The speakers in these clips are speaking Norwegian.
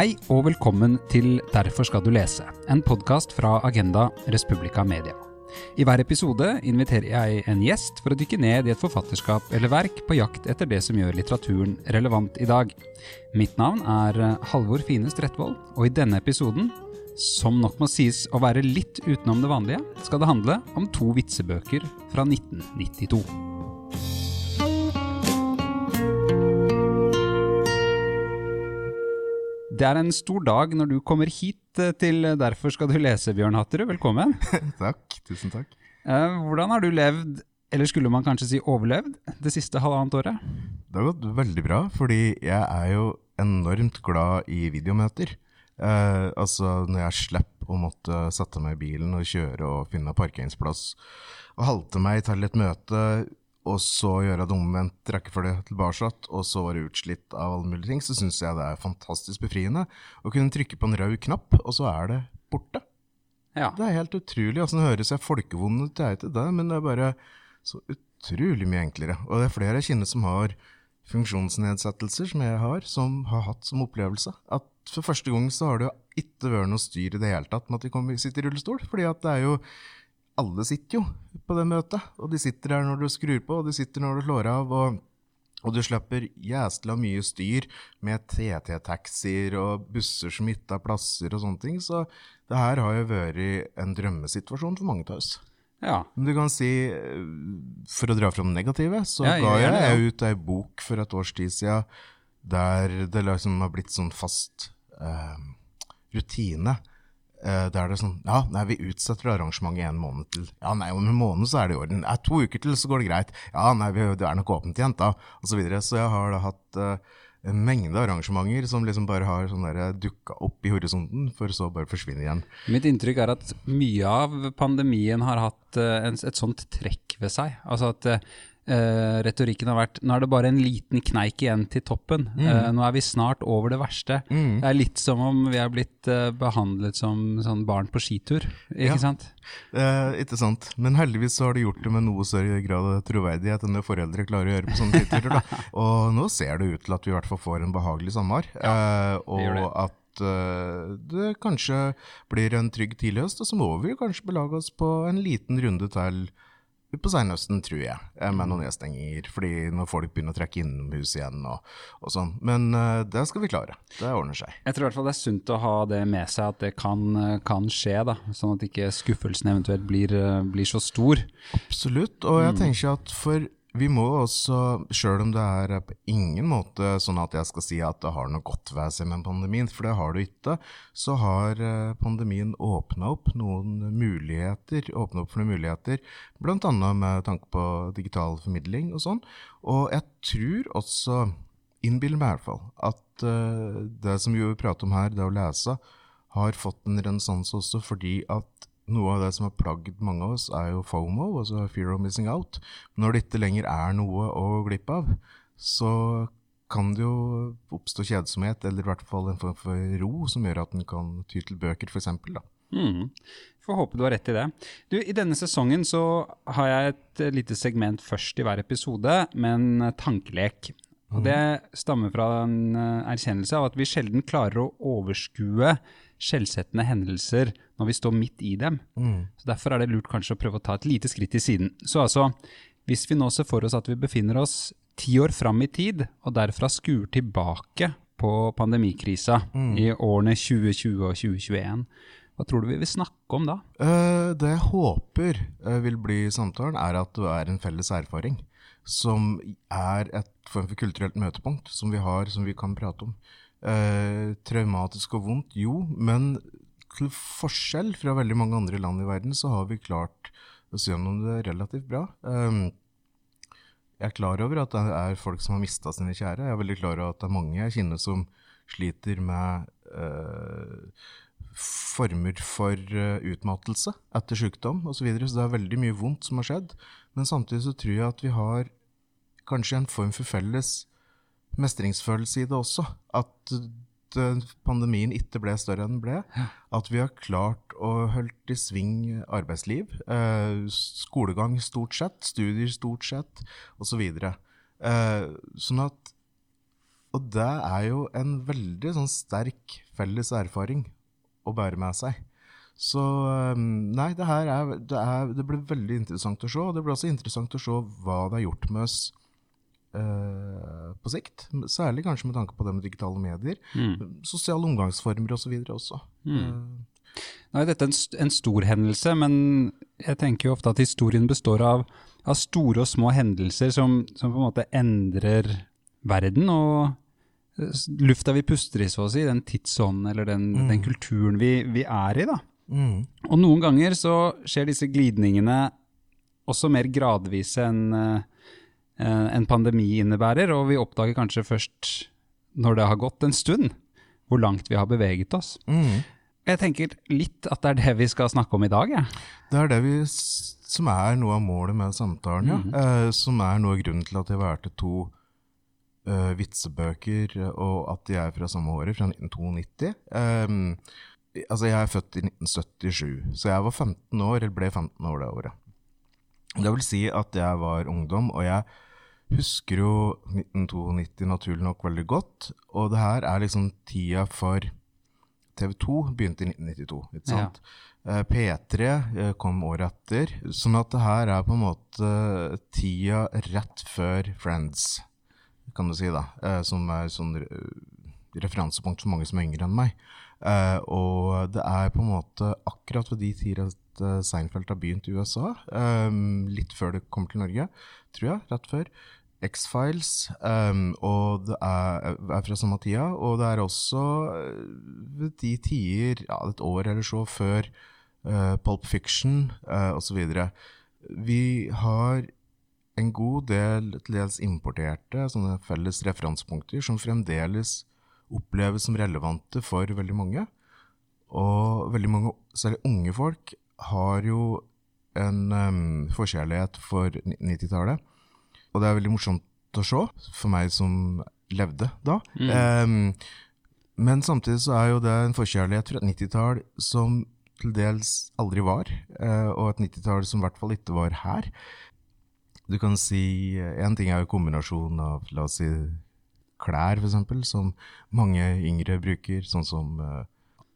Hei og velkommen til Derfor skal du lese, en podkast fra Agenda Respublica Media. I hver episode inviterer jeg en gjest for å dykke ned i et forfatterskap eller verk på jakt etter det som gjør litteraturen relevant i dag. Mitt navn er Halvor Fine Strettvold, og i denne episoden, som nok må sies å være litt utenom det vanlige, skal det handle om to vitsebøker fra 1992. Det er en stor dag når du kommer hit eh, til Derfor skal du lese, Bjørn Hatterud. Velkommen. takk. Tusen takk. Eh, hvordan har du levd, eller skulle man kanskje si overlevd, det siste halvannet året? Det har gått veldig bra, fordi jeg er jo enormt glad i videomøter. Eh, altså når jeg slipper å måtte sette meg i bilen og kjøre og finne parkeringsplass og halte meg til et møte og så gjøre det omvendt rekkefølge tilbake, og så være utslitt av alle mulige ting, så syns jeg det er fantastisk befriende å kunne trykke på en rød knapp, og så er det borte. Ja. Det er helt utrolig. altså Nå høres jeg folkevond ut, jeg vet det, men det er bare så utrolig mye enklere. Og det er flere jeg kjenner som har funksjonsnedsettelser, som jeg har, som har hatt som opplevelse at for første gang så har det jo ikke vært noe styr i det hele tatt med at de kommer, sitter i rullestol. fordi at det er jo alle sitter jo på det møtet, og de sitter der når du skrur på, og de sitter når du slår av. og, og du slipper jæsla mye styr med TT-taxier og busser som ikke har plasser og sånne ting. Så det her har jo vært en drømmesituasjon for mange av oss. Ja. Men du kan si, for å dra fram det negative, så Ja, ga jeg, jeg ut ei bok for et års tid siden der det liksom har blitt sånn fast eh, rutine. Eh, er det sånn Ja, nei, vi utsetter arrangementet en måned til. Ja, nei, om en måned så er det i orden. Nei, to uker til, så går det greit. Ja, nei, vi, det er nok åpent igjen, da. Og så videre. Så jeg har da hatt uh, en mengde arrangementer som liksom bare har sånn dukka opp i horisonten, for så bare forsvinne igjen. Mitt inntrykk er at mye av pandemien har hatt uh, en, et sånt trekk ved seg. Altså at eh, retorikken har vært Nå er det bare en liten kneik igjen til toppen. Eh, nå er vi snart over det verste. Det er litt som om vi er blitt uh, behandlet som sånn barn på skitur, ikke Ja. sant? Ikke sant. Men heldigvis så har de gjort det med noe større grad av troverdighet enn det foreldre klarer å gjøre på sånne skiturer. Og nå ser det ut til at vi i hvert fall får en behagelig sommer. Ja, det. og at det kanskje blir en trygg tidlig høst, og så må vi kanskje belage oss på en liten runde til på seinhøsten, tror jeg, eh, med noen nedstenginger. Fordi når folk begynner å trekke innomhus igjen og, og sånn. Men uh, det skal vi klare. Det ordner seg. Jeg tror i hvert fall det er sunt å ha det med seg, at det kan, eh, kan skje. da, Sånn at ikke skuffelsen eventuelt blir, blir så stor. Absolutt, og Mm. jeg tenker at for vi må også, sjøl om det er på ingen måte sånn at jeg skal si at det har noe godt ved seg med pandemien, for det har det ikke, så har eh, pandemien åpna opp noen muligheter, åpna opp for noen muligheter, bl.a. med tanke på digital formidling og sånn. Og jeg tror også, innbiller meg i hvert fall, at eh, det som vi prater om her, det å lese, har fått en renessanse også fordi at noe av det som har plagd mange av oss, er jo FOMO, altså fear of missing out. Når det ikke lenger er noe å gå glipp av, så kan det jo oppstå kjedsomhet, eller i hvert fall en form for ro, som gjør at en kan ty til bøker, f.eks. Mm. Får håpe du har rett i det. Du, I denne sesongen så har jeg et eh, lite segment først i hver episode med en eh, tankelek. Og Det stammer fra en eh, erkjennelse av at vi sjelden klarer å overskue skjellsettende hendelser når vi står midt i dem. Så Derfor er det lurt kanskje å prøve å ta et lite skritt til siden. Så altså, hvis vi nå ser for oss at vi befinner oss ti år fram i tid, og derfra skuer tilbake på pandemikrisa i årene 2020 og 2021, hva tror du vi vil snakke om da? Uh, det jeg håper eh, vil bli samtalen, er at det er en felles erfaring. Som er et form for kulturelt møtepunkt som vi har, som vi kan prate om. Eh, traumatisk og vondt, jo, men til forskjell fra veldig mange andre land i verden, så har vi klart oss gjennom det relativt bra. Um, jeg er klar over at det er folk som har mista sine kjære. Jeg er veldig klar over at det er mange jeg kjenner som sliter med eh, former for eh, utmattelse etter sykdom osv. Så, så det er veldig mye vondt som har skjedd. Men samtidig så tror jeg at vi har kanskje en form for felles mestringsfølelse i det også. At eh, pandemien ikke ble større enn den ble. At vi har klart å holdt i sving arbeidsliv. Eh, skolegang stort sett, studier stort sett, osv. Eh, sånn at Og det er jo en veldig sånn sterk felles erfaring å bære med seg. Så um, nei, det her er det, er det, blir veldig interessant å se. Og det blir også interessant å se hva det har gjort med oss uh, på sikt. Særlig kanskje med tanke på det med digitale medier. Mm. Sosiale omgangsformer osv. Og også. Mm. Uh, nå er dette en, en, stor hendelse, men jeg tenker jo ofte at historien består av, av store og små hendelser som, som, på en måte endrer verden. og lufta vi puster i, så å si, den tidsånden eller den, mm. den kulturen vi, vi, er i. da. Mm. Og noen ganger så skjer disse glidningene også mer gradvis enn en pandemi innebærer, og vi oppdager kanskje først når det har gått en stund, hvor langt vi har beveget oss. Mm. Jeg tenker litt at det er det vi skal snakke om i dag. Ja. Det er det vi, som er noe av målet med samtalen, ja. Mm. Uh, som er noe av grunnen til at jeg valgte to eh, vitsebøker, og at de er fra samme året, fra 1992. Eh, altså, jeg er født i 1977, så jeg var 15 år, eller ble 15 år det året. Det vil si at jeg var ungdom, og jeg husker jo 1992 naturlig nok veldig godt. Og det her er liksom tida for TV 2 begynte i 1992, ikke sant. Ja. Eh, P3 eh, kom året etter. Sånn at det her er på en måte tida rett før Friends kan du si, da, eh, som er sånn referansepunkt for mange som er yngre enn meg. Og det er på en måte akkurat ved de tider at Seinfeld har begynt i USA. litt før det kommer til Norge, tror jeg. Rett før. X-Files, um, og det er, er, fra samme tida. Og det er også ved de tider, ja, et år eller så, før uh, Pulp Fiction uh, osv. Vi har en god del til dels importerte sånne felles referansepunkter som fremdeles oppleves som relevante for veldig mange. Og veldig mange, særlig unge folk, har jo en um, forkjærlighet for 90-tallet. Og det er veldig morsomt å se, for meg som levde da. Mm. Um, men samtidig så er jo det en forkjærlighet for et 90-tall som til dels aldri var, uh, og et 90-tall som i hvert fall ikke var her. Du kan si En ting er jo kombinasjonen av la oss si, klær, f.eks., som mange yngre bruker, sånn som uh,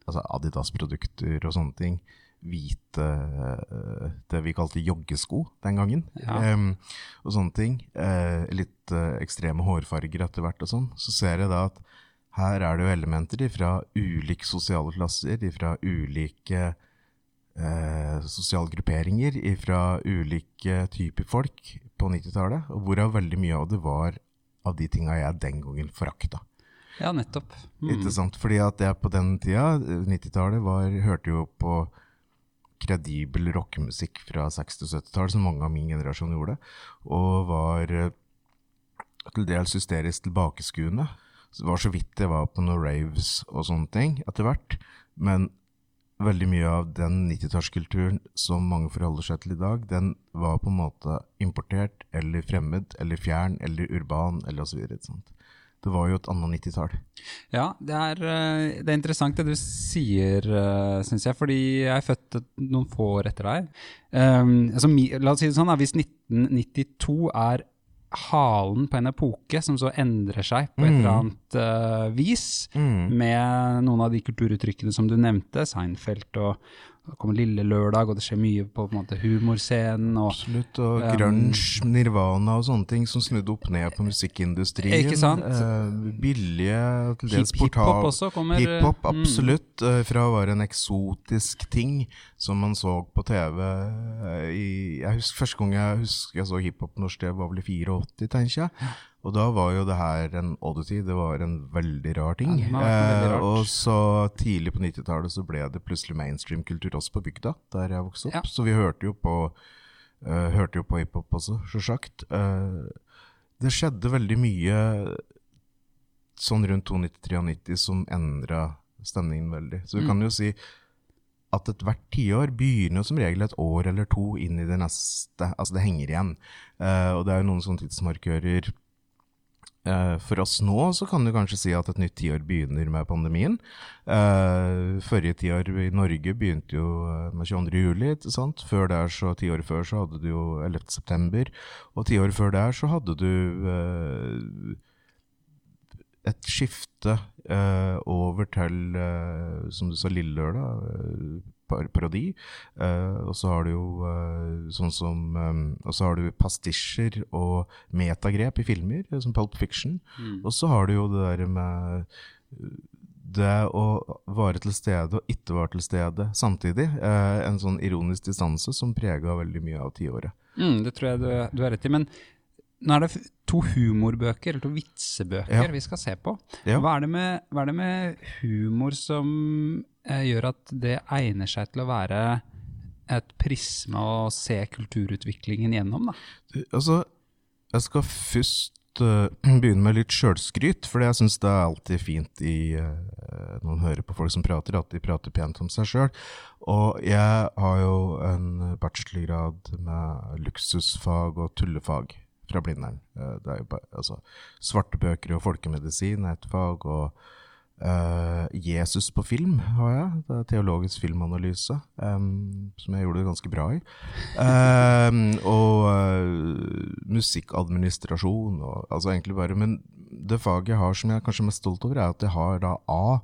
altså Adidas-produkter og sånne ting. Hvite uh, Det vi kalte joggesko den gangen. Ja. Um, og sånne ting. Uh, litt ekstreme hårfarger etter hvert og sånn. Så ser jeg da at her er det jo elementer fra ulike sosiale klasser, fra ulike eh, sosiale grupperinger fra ulike typer folk på 90-tallet, og hvorav veldig mye av det var av de tinga jeg den gangen forakta. Ja, nettopp. Mm. Ikke sant? Fordi at jeg på den tida, 90-tallet, hørte jo på kredibel rockemusikk fra 60- og 70-tallet, som mange av min generasjon gjorde, og var eh, til dels hysterisk tilbakeskuende. Det var så vidt jeg var på noen raves og sånne ting etter hvert, men veldig mye av den 90-tallskulturen som mange forholder seg til i dag, den var på en måte importert eller fremmed eller fjern eller urban eller osv. Det var jo et annet 90-tall. Ja, det er, eh, det er, interessant det du sier, eh, syns jeg, fordi jeg er født noen få år etter deg. Um, altså, la oss si det sånn, Hvis 1992 er halen på en epoke som så endrer seg på et mm. eller annet uh, vis, mm. med noen av de kulturuttrykkene som du nevnte, Seinfeld og, det kommer Lille Lørdag, og det skjer mye på, på måte, humorscenen. Og, Absolutt. Og um, grunge, Nirvana og sånne ting som snudde opp ned på musikkindustrien. Ikke sant? Uh, billige, til dels portal. Hiphop også kommer. Hiphop, mm. absolutt. Mm. Fra å være en eksotisk ting som man så på TV uh, i jeg husker, Første gang jeg husker jeg så hiphop norsk, det var vel i 84, tenker jeg. Og da var jo det her en oddity, det var en veldig rar ting. Ja, veldig eh, og så tidlig på 90-tallet så ble det plutselig mainstream-kultur også på bygda, der jeg vokste opp. Ja. Så vi hørte jo på, uh, hørte jo på hiphop også, sjølsagt. Uh, det skjedde veldig mye sånn rundt 92-93 som endra stemningen veldig. Så vi mm. kan jo si at ethvert tiår begynner som regel et år eller to inn i det neste. Altså det henger igjen. Uh, og det er jo noen sånne tidsmarkører for oss nå så kan du kanskje si at et nytt tiår begynner med pandemien. Uh, forrige tiår i Norge begynte jo eh, med 22. juli. ikke sant? Før der så, Ti år før så hadde du jo 11. september. Og ti år før der så hadde du et skifte eh, over til, eh, som du sa, Lille Lørdag, eh, parodi. Uh, og så har du jo uh, sånn som um, Og så har du pastisjer og metagrep i filmer, som Pulp Fiction. Og så har du jo det der med det å være til stede og ikke være til stede samtidig. Uh, en sånn ironisk distanse som prega veldig mye av tiåret. Mm, det tror jeg du, du har rett i. Men nå er det to humorbøker, eller to vitsebøker, Ja. vi skal se på. Ja. Hva, er det med, hva er det med humor som eh, gjør at det egner seg til å være et prisme å se kulturutviklingen gjennom? da? Altså, jeg skal først uh, begynne med litt sjølskryt, for jeg syns det er alltid fint i uh, når man hører på folk som prater, at de prater pent om seg sjøl. Og jeg har jo en bachelorgrad med luksusfag og tullefag fra Blindern. Eh, det er jo bare, altså, svarte bøker og folkemedisin er et fag, og uh, Jesus på film har jeg. Det er teologisk filmanalyse, um, som jeg gjorde det ganske bra i. Um, og uh, musikkadministrasjon, og, altså egentlig bare Men det faget jeg har som jeg er kanskje mest stolt over, er at jeg har da A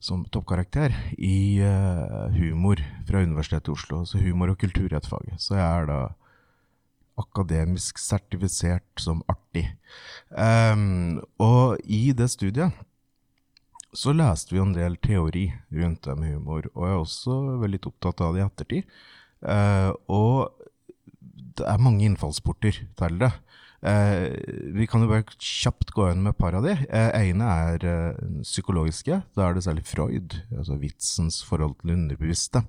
som toppkarakter i uh, humor fra Universitetet i Oslo. Så humor og kultur er et fag. Så jeg er da akademisk sertifisert som artig. Um, og i det studiet så leste vi en del teori rundt det med humor, og jeg er også veldig opptatt av det i ettertid. Uh, og det er mange innfallsporter til det. Eh, vi kan jo bare kjapt gå inn med et par av de. Eh, ene er eh, psykologiske. Da er det særlig Freud, altså vitsens forhold til underbevisste.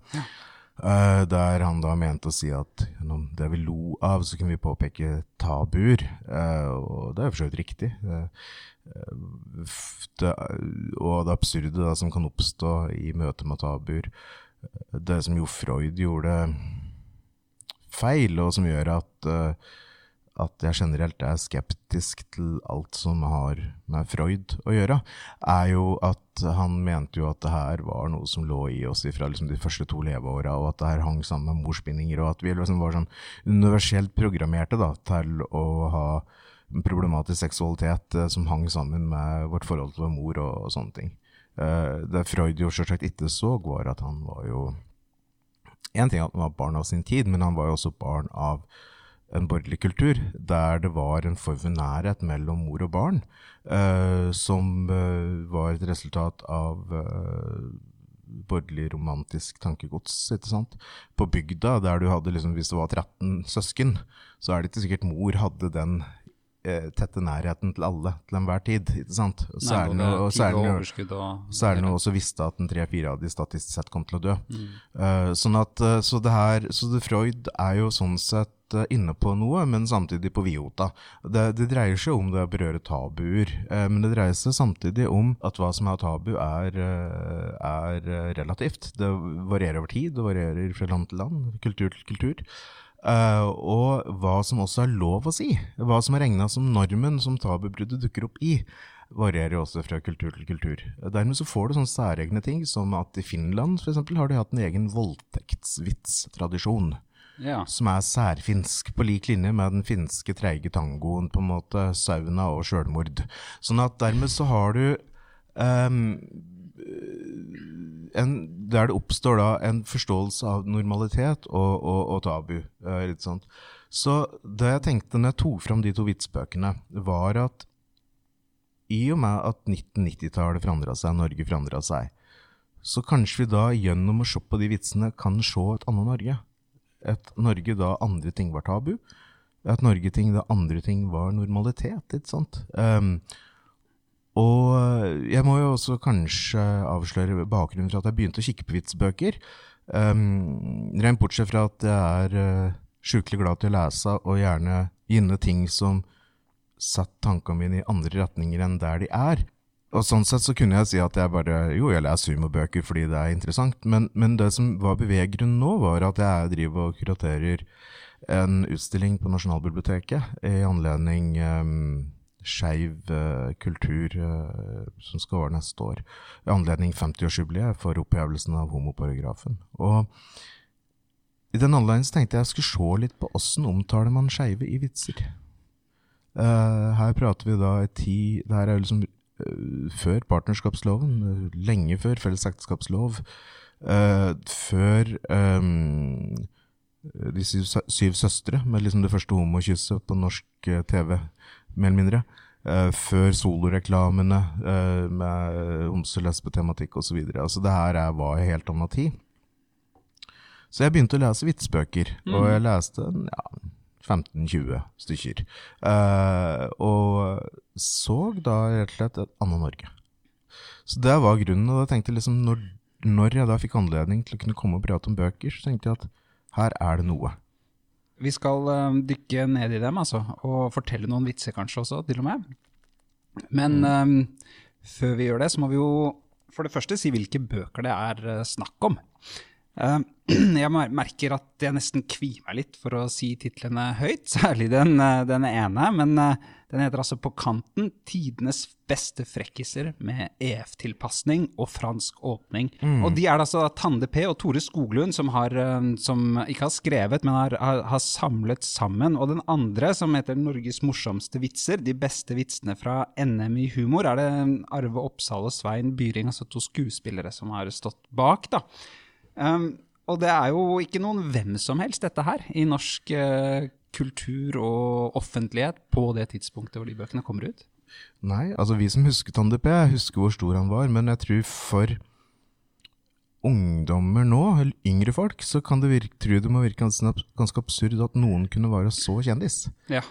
Eh, der han da mente å si at gjennom det vi lo av, så kunne vi påpeke tabuer. Uh, og det er for så vidt riktig. Uh, det, og det absurde da, som kan oppstå i møte med tabuer. Det som jo Freud gjorde feil, og som gjør at, at jeg generelt er skeptisk til alt som har med Freud å gjøre, er jo at han mente jo at det her var noe som lå i oss fra liksom de første to leveåra, og at det her hang sammen med morsbindinger, og at vi liksom var sånn universelt programmerte da, til å ha problematisk seksualitet eh, som hang sammen med vårt forhold til vår mor og, og sånne ting. Eh, det Freud jo selvsagt ikke så, var at han var jo En ting at han var barn av sin tid, men han var jo også barn av en borgerlig kultur, der det var en form for nærhet mellom mor og barn, eh, som eh, var et resultat av eh, borgerlig romantisk tankegods, ikke sant. På bygda, der du hadde liksom, hvis det var 13 søsken, så er det ikke sikkert mor hadde den eh, tette nærheten til alle til enhver tid, ikke sant. Særlig når- også visste at en tre-fire av de statistisk sett kom til å dø. Mm. Uh, sånn at, eh, så det her, så det Freud er jo sånn sett inne på noe, men samtidig på Viota. Det, det dreier seg om det å berøre tabuer, eh, men det dreier seg samtidig om at hva som er tabu er, eh, er eh, relativt. Det varierer over tid, det varierer fra land til land, kultur til kultur. Eh, og hva som også er lov å si, hva som er regna som normen som tabubruddet dukker opp i, varierer også fra kultur til kultur. Dermed så får du sånne særegne ting, som at i Finland for eksempel, har de hatt en egen voldtektsvitstradisjon, Ja. som er særfinsk, på lik linje med den finske treige tangoen, på en måte, sauna og sjølmord. Sånn at dermed så har du um, en, der det oppstår da en forståelse av normalitet og, og, og tabu. eh, litt sånt. Så det jeg tenkte når jeg tok fram de to vitsbøkene, var at i og med at 1990-tallet forandra seg, Norge forandra seg, så kanskje vi da gjennom å se på de vitsene kan se et annet Norge. Et Norge da andre ting var tabu. Et Norge-ting da andre ting var normalitet, ikke sant. Um, og jeg må jo også kanskje avsløre bakgrunnen for at jeg begynte å kikke på vitsbøker. Um, Rent bortsett fra at jeg er uh, sjukelig glad til å lese, og gjerne ginne ting som setter tankene mine i andre retninger enn der de er. Og sånn sett så kunne jeg si at jeg bare Jo, jeg leser humorbøker fordi det er interessant, men, men det som var beveggrunnen nå, var at jeg driver og kuraterer en utstilling på Nasjonalbiblioteket i anledning um, skeiv uh, kultur uh, som skal være neste år. I anledning 50-årsjubileet for opphevelsen av homoparagrafen. Og i den anledning tenkte jeg jeg skulle se litt på åssen omtaler man skeive i vitser. Uh, her prater vi da i ti Det her er liksom før partnerskapsloven, eh, lenge før fellesekteskapslov, ekteskapslov, før eh, De syv, syv søstre, med liksom det første homokysset på norsk eh, TV, mer eller mindre. Uh, før soloreklamene uh, med homse-lesbe-tematikk osv. Altså, det her er, var helt anna tid. Så jeg begynte å lese vitsbøker, og jeg leste ja, 15-20 stykker. Eh, og så da rett og slett et annet Norge. Så det var grunnen, og da tenkte liksom, når, når jeg da fikk anledning til å kunne komme og prate om bøker, så tenkte jeg at her er det noe. Vi skal uh, dykke ned i dem, altså, og fortelle noen vitser kanskje også, til og med. Men eh, før vi gjør det, så må vi jo for det første si hvilke bøker det er snakk om. Eh, jeg merker at jeg nesten kvier meg litt for å si titlene høyt, særlig den, eh, den ene, men eh, den heter altså På kanten, tidenes beste frekkiser med EF-tilpasning og fransk åpning. Og de er det altså Tande P og Tore Skoglund som, har, som ikke har skrevet, men har, har, har samlet sammen. Og den andre, som heter Norges morsomste vitser, de beste vitsene fra NM i humor, er det Arve Oppsal og Svein Byring, altså to skuespillere, som har stått bak. da. Um, og det er jo ikke noen hvem som helst, dette her, i norsk uh, kultur og offentlighet på det tidspunktet hvor de bøkene kommer ut. Nei, altså vi som husker han DP, husker hvor stor han var, men jeg tror for ungdommer nå, eller yngre folk, så kan det virke, tror det må virke ganske absurd at noen kunne være så kjendis. Ja.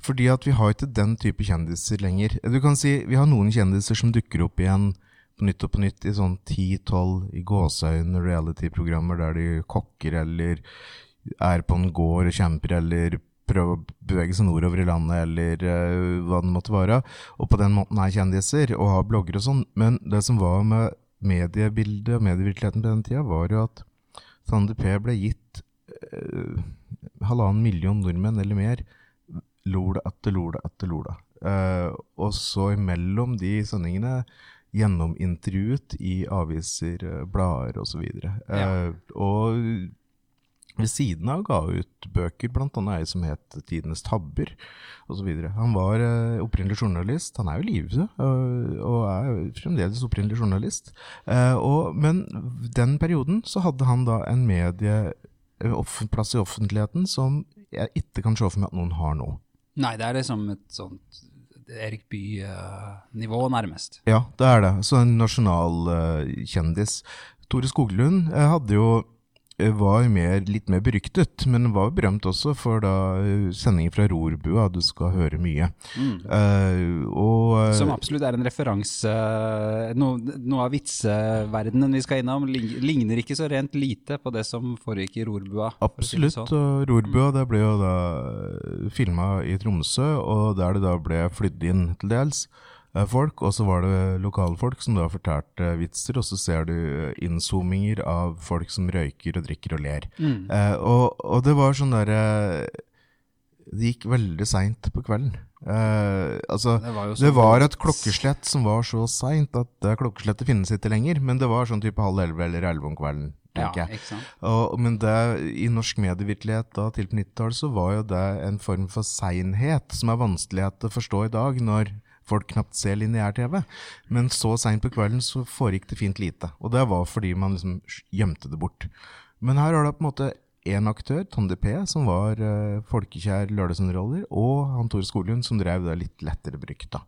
Fordi at vi har ikke den type kjendiser lenger. Du kan si, vi har noen kjendiser som dukker opp igjen på nytt og på nytt i sånn 10-12 i gåseøyne reality-programmer der de kokker eller er på en gård og kjemper eller prøver å bevege seg nordover i landet eller uh, hva det måtte være. Og på den måten er kjendiser og har blogger og sånn. Men det som var med mediebildet og medievirkeligheten på den tida, var jo at Sander P ble gitt uh, halvannen million nordmenn eller mer Lola etter Lola etter Lola. Uh, og så imellom de sendingene gjennomintervjuet i aviser, eh, blader osv. Uh, Ja. Og ved siden av ga ut bøker, annet ei som het Tidenes tabber osv. Han var eh, opprinnelig journalist. Han er jo i live eh, og er fremdeles opprinnelig journalist. Eh, og, men den perioden så hadde han da en medie, plass i offentligheten som jeg ikke kan se for meg at noen har nå. Nei, det er liksom et sånt Erik Bye-nivå, nærmest. Ja, det er det. Så en nasjonal Uh, kjendis. Tore Skoglund eh, hadde jo eh, var mer, litt mer beryktet, men var berømt også for da eh, sendinger fra Rorbua, du skal høre mye. Eh, og eh, Som absolutt er en referanse no, Noe av vitseverdenen vi skal innom, ligner ikke så rent lite på det som foregikk i Rorbua. Absolutt, si sånn. Og Rorbua det ble jo da filma i Tromsø, og der det da ble flydd inn til dels eh, folk. Og så var det lokalfolk som da fortalte vitser, og så ser du innzoominger av folk som røyker og drikker og ler. Mm. Eh, og, og det var sånn derre Det gikk veldig seint på kvelden. Eh, altså, Det var det var et klokkeslett som var så seint at det klokkeslettet finnes ikke lenger. Men det var sånn type halv elleve eller elleve om kvelden, Ja. Og, men det, i norsk medievirkelighet da, til på 90-tallet så var jo det en form for seinhet som er vanskelighet å forstå i dag, når folk knapt ser lineær-TV. Men så seint på kvelden så foregikk det fint lite. Og det var fordi man liksom gjemte det bort. Men her har du på en måte én aktør, Tande P, som var uh, folkekjær lørdagsunderholder, og han Tore Skolund, som drev det litt lettere brukt.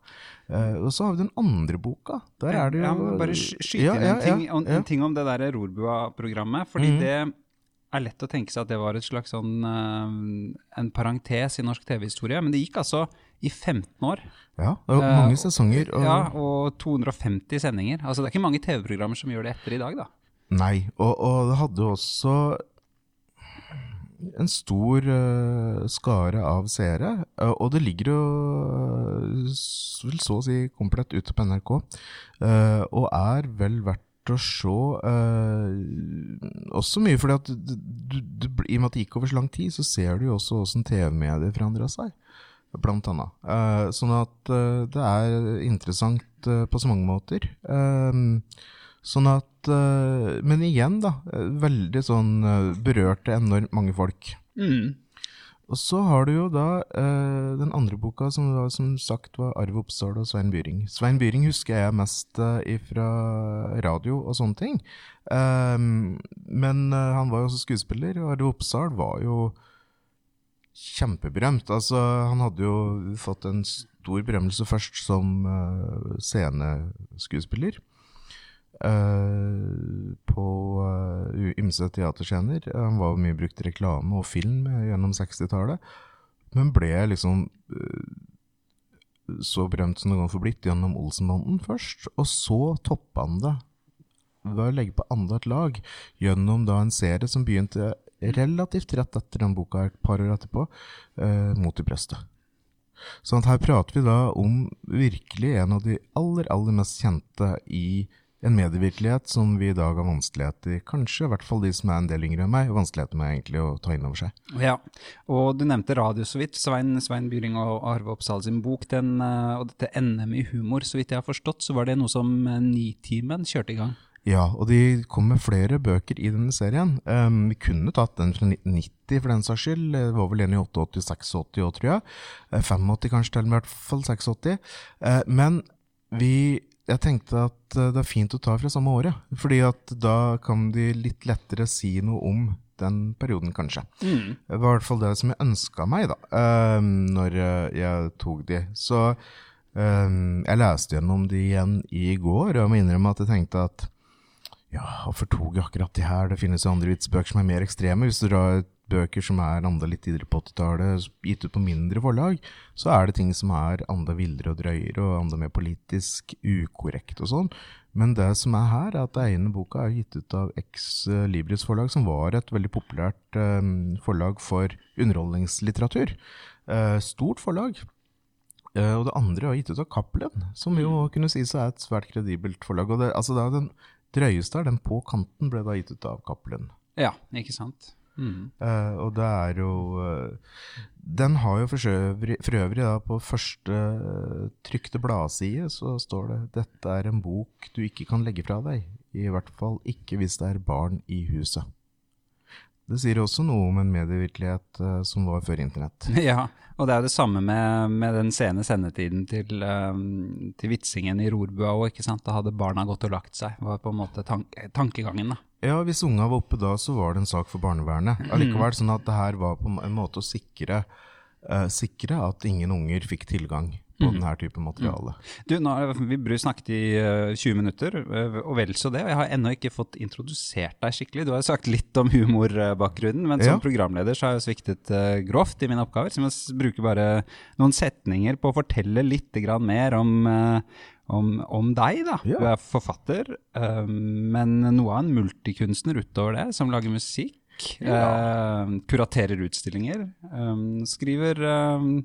Uh, og så har vi den andre boka. Der er det jo Ja, bare sky- skyte inn ja, en, ting, ja, en, ja. en ting om det der Rorbua-programmet. Fordi Mhm. det er lett å tenke seg at det var et slags sånn eh, en parentes i norsk TV-historie. Men det gikk altså i 15 år. Ja, det var mange mange sesonger. Og, Ja, og 250 sendinger. Altså Det er ikke mange TV-programmer som gjør det etter i dag, da. Nei, og, og det hadde også en stor uh, skare av seere. Uh, og det ligger jo uh, vel så å si komplett ute på NRK. eh, og er vel verdt å se. Uh, også mye fordi at du, du, i og med at det gikk over så lang tid, så ser du jo også åssen TV-medier forandra seg. Blant annet. Uh, sånn at uh, det er interessant på så mange måter. Sånn at Men igjen, da. Veldig sånn berørte enormt mange folk. Mm. Og så har du jo da eh, den andre boka, som da som sagt var Arve Oppsal og Svein Byring. Svein Byring husker jeg mest eh, fra radio og sånne ting. Um, men eh, han var jo også skuespiller, og Arve Oppsal var jo kjempeberømt. Altså, han hadde jo fått en stor berømmelse først som uh, sceneskuespiller. Uh, på uh, ymse teaterscener. Han var mye brukt i reklame og film gjennom 60-tallet. Men ble liksom så berømt som det kan få blitt gjennom Olsenbanden først. Og så toppa han det ved å legge på enda lag gjennom da en serie som begynte relativt rett etter den boka, et par år etterpå, eh, mot i brøstet. Sånn at her prater vi da om virkelig en av de aller, aller mest kjente i en medievirkelighet som vi i dag har vanskeligheter kanskje i hvert fall de som er en del yngre enn meg, vanskeligheter med egentlig å ta inn over seg. Ja, og du nevnte radio så vidt. Svein, Svein Byring og Arve Oppsal sin bok, den, eh, og dette NM i humor, så vidt jeg har forstått, så var det noe som eh, Nitimen kjørte i gang. Ja, og de kom med flere bøker i denne serien. Um, vi kunne tatt den fra 1990 for den saks skyld. Det var vel en i 88, 86 òg, tror jeg. 85 kanskje til, i hvert fall 86. Uh, men vi jeg tenkte at det er fint å ta fra samme året, fordi at da kan de litt lettere si noe om den perioden, kanskje. Mm. Det var i hvert fall det som jeg ønska meg, da, um, når jeg tok de. Så um, jeg leste gjennom de igjen i går, og jeg må innrømme at jeg tenkte at ja, hvorfor tok jeg akkurat de her? Det finnes jo andre vitsbøker som er mer ekstreme. Hvis du drar bøker som er anda litt tidligere på 80-tallet, gitt ut på mindre forlag, så er det ting som er anda villere og drøyere og anda mer politisk ukorrekt og sånn. Men det som er her, er at det ene boka er gitt ut av Ex Libris forlag, som var et veldig populært um, forlag for underholdningslitteratur. Uh, stort forlag. Og det andre er gitt ut av Cappelen, som jo kunne sies er et svært kredibelt forlag. Og det, altså det er den drøyeste er den på kanten, ble da gitt ut av Cappelen. Ja, ikke sant. Mm. Uh, og det er jo uh, Den har jo for øvrig, for øvrig da, på første uh, trykte bladside så står det 'Dette er en bok du ikke kan legge fra deg'. I hvert fall ikke hvis det er barn i huset. Det sier også noe om en medievirkelighet som var før internett. Ja, og det er jo det samme med, med den sene sendetiden til, til vitsingen i Rorbua òg. Da hadde barna gått og lagt seg, var på en måte tank tankegangen, da. Ja, hvis unga var oppe da, så var det en sak for barnevernet. Allikevel sånn at det her var på en måte å sikre, uh, sikre at ingen unger fikk tilgang på mm. denne type materiale. Du, nå har vi snakket i uh, 20 minutter, uh, og vel så det. og Jeg har ennå ikke fått introdusert deg skikkelig. Du har jo sagt litt om humorbakgrunnen, men som Ja. programleder så har jeg sviktet uh, grovt i mine oppgaver. Så jeg bruker bare noen setninger på å fortelle litt grann mer om, om, om deg. da. Ja. Du er forfatter, uh, men noe av en multikunstner utover det, som lager musikk. uh, kuraterer utstillinger. um, skriver um,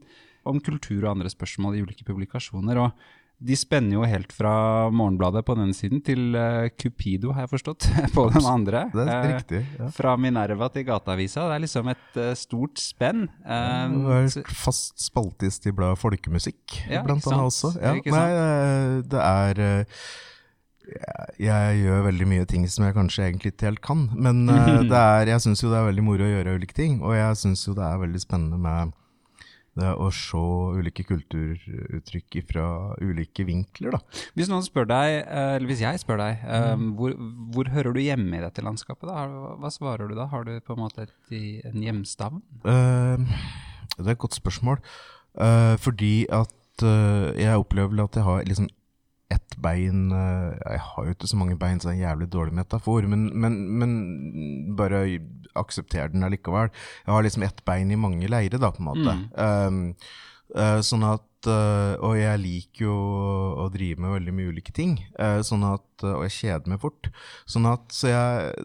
om kultur og andre spørsmål i ulike publikasjoner. og de spenner jo helt fra Morgenbladet på den siden til uh, Cupido, har jeg forstått, på den andre. Det er Eh, riktig. Ja. Fra Minerva til Gateavisa. Det er liksom et uh, stort spenn. Eh, Du er fast spaltist i bladet Folkemusikk, Ja, blant annet også. Ja, Ikke nei, det er jeg, gjør veldig mye ting som jeg kanskje egentlig ikke helt kan. Men det er, jeg syns jo det er veldig moro å gjøre ulike ting. Og jeg syns jo det er veldig spennende med det å se ulike kulturuttrykk fra ulike vinkler, da. Hvis noen spør deg, eh, eller hvis jeg spør deg, eh, Mm. hvor, hvor hører du hjemme i dette landskapet? da? Hva svarer du da? Har du på en måte et, en hjemstavn? Uh, det er et godt spørsmål. Uh, fordi at uh, jeg opplever at jeg har liksom ett bein eh, Jeg har jo ikke så mange bein, så det er en jævlig dårlig metafor, men, men, men bare aksepter den allikevel. Jeg har liksom ett bein i mange leirer, da, på en måte. Eh, eh, sånn at eh, Og jeg liker jo å, drive med veldig mye ulike ting. sånn at, og jeg kjeder meg fort. Sånn at så jeg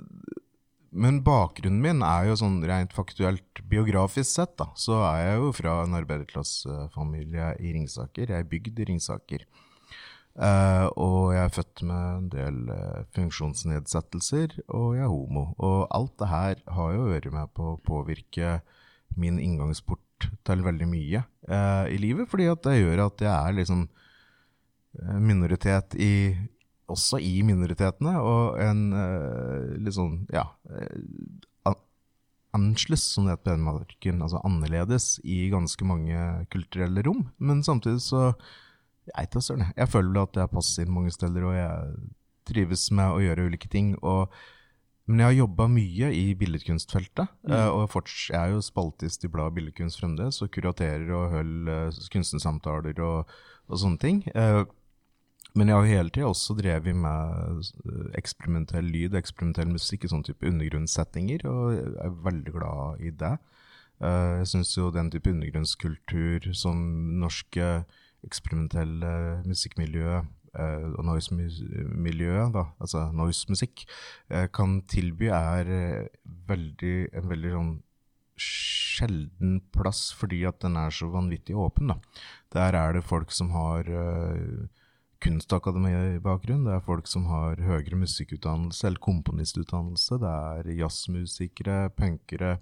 men bakgrunnen min er jo sånn rent faktuelt biografisk sett, da. Så er jeg jo fra en arbeiderklassefamilie i Ringsaker. Jeg er bygd i Ringsaker. Eh, og jeg er født med en del uh, funksjonsnedsettelser, og jeg er homo. Og alt det her har jo vært med på å påvirke min inngangsport til veldig mye uh, i livet, fordi at det gjør at jeg er liksom minoritet i også i minoritetene, og en litt sånn, ja annerledes, som det heter på altså annerledes, i ganske mange kulturelle rom. Men samtidig så Jeg vet da søren, jeg. Føler at jeg passer inn mange steder, og jeg trives med å gjøre ulike ting. og men jeg har jobba mye i billedkunstfeltet. Mm. eh, og forts- jeg er jo spaltist i bladet Billedkunst fremdeles, og kuraterer og holder uh, kunstnersamtaler og, og sånne ting. Eh, men jeg har jo hele tida også drevet med eh, eksperimentell lyd, eksperimentell musikk i sånne type undergrunnssettinger, og jeg er veldig glad i det. Eh, jeg syns jo den type undergrunnskultur som norske eksperimentelle musikkmiljø eh, og noise-miljøet, altså noise-musikk, eh, kan tilby, er eh, veldig, en veldig sånn sjelden plass fordi at den er så vanvittig åpen. Da. Der er det folk som har uh, kunstakademi-bakgrunn, det er folk som har høyere musikkutdannelse eller komponistutdannelse, det er jazzmusikere, punkere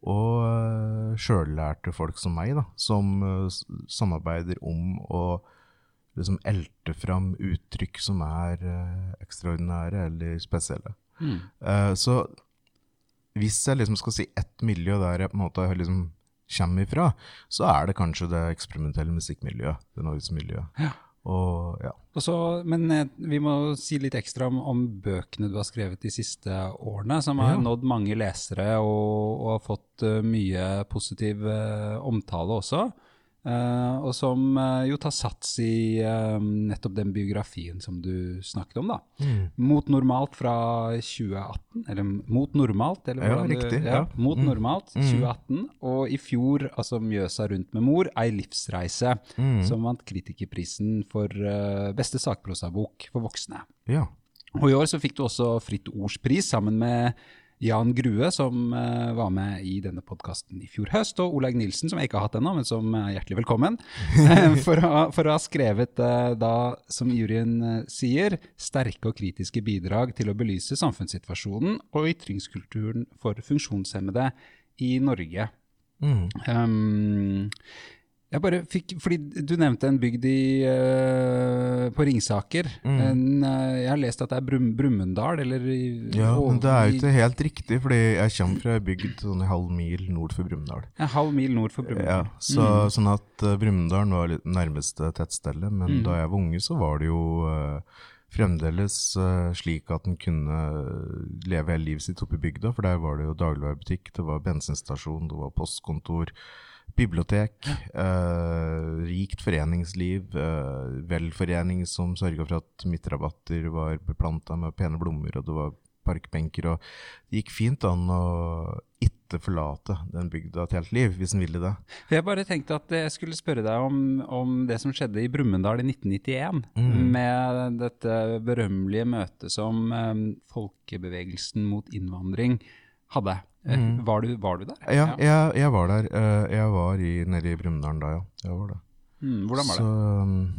og uh, sjøllærte folk som meg, da, som eh, samarbeider om å liksom elte fram uttrykk som er eh, ekstraordinære eller spesielle. Mm. Eh, så hvis jeg liksom skal si ett miljø der jeg på en måte liksom kommer ifra, så er det kanskje det eksperimentelle musikkmiljøet. Det Noise-miljøet. Ja. Og ja. Og så, men eh, vi må si litt ekstra om, om bøkene du har skrevet de siste årene, som har Ja. nådd mange lesere og, og har fått uh, mye positiv uh, omtale også. Eh, og som uh, jo tar sats i uh, nettopp den biografien som du snakket om, da. Mot normalt fra 2018, eller Mot normalt, eller Ja, hvordan du- riktig, Ja, ja. mot Mm. normalt, 2018. Og i fjor, altså Mjøsa rundt med mor, ei livsreise, Mm. som vant kritikerprisen for beste sakprosabok for voksne. ja. Og i år så fikk du også Fritt Ords pris sammen med Jan Grue, som eh, var med i denne podkasten i fjor høst, og Olaug Nilsen, som jeg ikke har hatt ennå, men som er hjertelig velkommen, eh, for, å, for å ha skrevet, eh, da, som juryen sier, sterke og kritiske bidrag til å belyse samfunnssituasjonen og ytringskulturen for funksjonshemmede i Norge. Mm. Um, jeg bare fikk, fordi Du nevnte en bygd i, uh, på Ringsaker. Mm. En, uh, jeg har lest at det er Brum, Brumunddal, ja, men det er jo ikke helt riktig, fordi jeg kommer fra ei bygd sånn en halv mil nord for Brumunddal. En halv mil nord for Brumunddal. Ja, så, Sånn at uh, Brumunddal var litt nærmeste tettstedet, men Mm. da jeg var unge, så var det jo uh, fremdeles slik at en kunne leve hele livet sitt oppe i bygda, for der var det jo dagligvarebutikk, det var bensinstasjon, det var postkontor, bibliotek, eh, rikt foreningsliv, eh, velforening som sørga for at midtrabatter var beplanta med pene blomster, og det var parkbenker, og det gikk fint an å ikke forlate den bygda et helt liv, hvis en ville det. Jeg bare tenkte at jeg skulle spørre deg om, om det som skjedde i Brumunddal i 1991. Mm. Med dette berømmelige møtet som eh, folkebevegelsen mot innvandring hadde. Eh, Mm. Var, du, var du der? Ja, jeg, jeg var der. eh, Jeg var i, nede i Brumunddal da, ja. Jeg var det. Mm, hvordan var det? Så, um,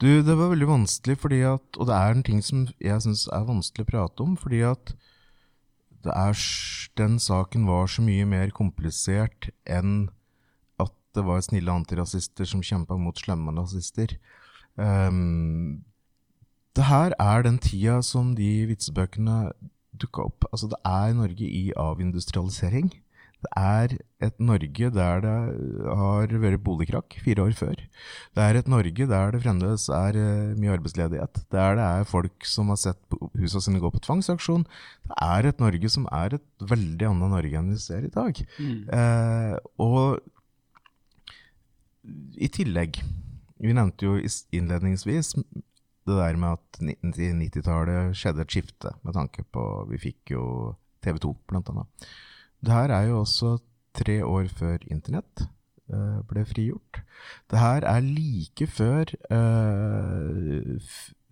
du, det var veldig vanskelig, fordi at Og det er en ting som jeg syns er vanskelig å prate om, fordi at det er, den saken var så mye mer komplisert enn at det var snille antirasister som kjempa mot slemme nazister. Um, det her er den tida som de vitsebøkene dukka opp. Altså, det er Norge i avindustrialisering. Det er et Norge der det har vært boligkrakk fire år før. Det er et Norge der det fremdeles er eh, mye arbeidsledighet. Der det er folk som har sett husene sine gå på tvangsaksjon. Det er et Norge som er et veldig annet Norge enn vi ser i dag. Mm. Eh, og i tillegg, vi nevnte jo innledningsvis det der med at 90-tallet skjedde et skifte med tanke på Vi fikk jo TV 2, blant annet. Det her er jo også tre år før internett uh, ble frigjort. Det her er like før uh,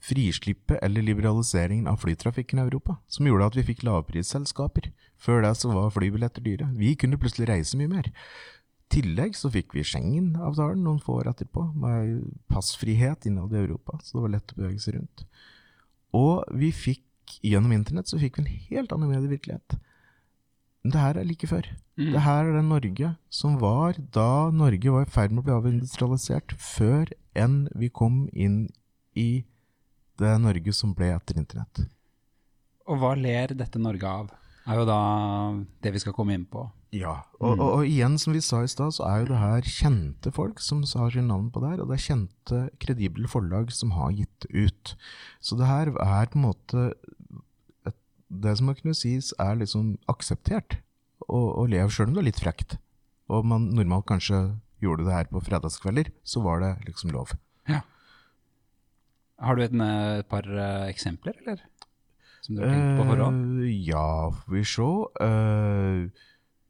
frislippet eller liberaliseringen av flytrafikken i Europa, som gjorde at vi fikk lavprisselskaper. Før det så var flybilletter dyre. Vi kunne plutselig reise mye mer. Tillegg så fikk vi Schengen-avtalen noen få år etterpå, med passfrihet innad i Europa, så det var lett å bevege seg rundt. Og vi fikk, gjennom internett, så fikk vi en helt annen medievirkelighet. Det her er like før. Mm. Det her er det Norge som var da Norge var i ferd med å bli avindustrialisert, før enn vi kom inn i det Norge som ble etter internett. Og hva ler dette Norge av? er jo da det vi skal komme inn på. Ja, og, og, og igjen, som vi sa i stad, så er jo det her kjente folk som har sine navn på det her, og det er kjente, kredible forlag som har gitt ut. Så det her er på en måte et, Det som må kunne sies er liksom akseptert å leve, sjøl om det er litt frekt. Og man normalt kanskje gjorde det her på fredagskvelder, så var det liksom lov. Ja. Har du et, et par uh, eksempler, eller? Som du har tenkt på forhånd? Uh, ja, får vi se. Uh,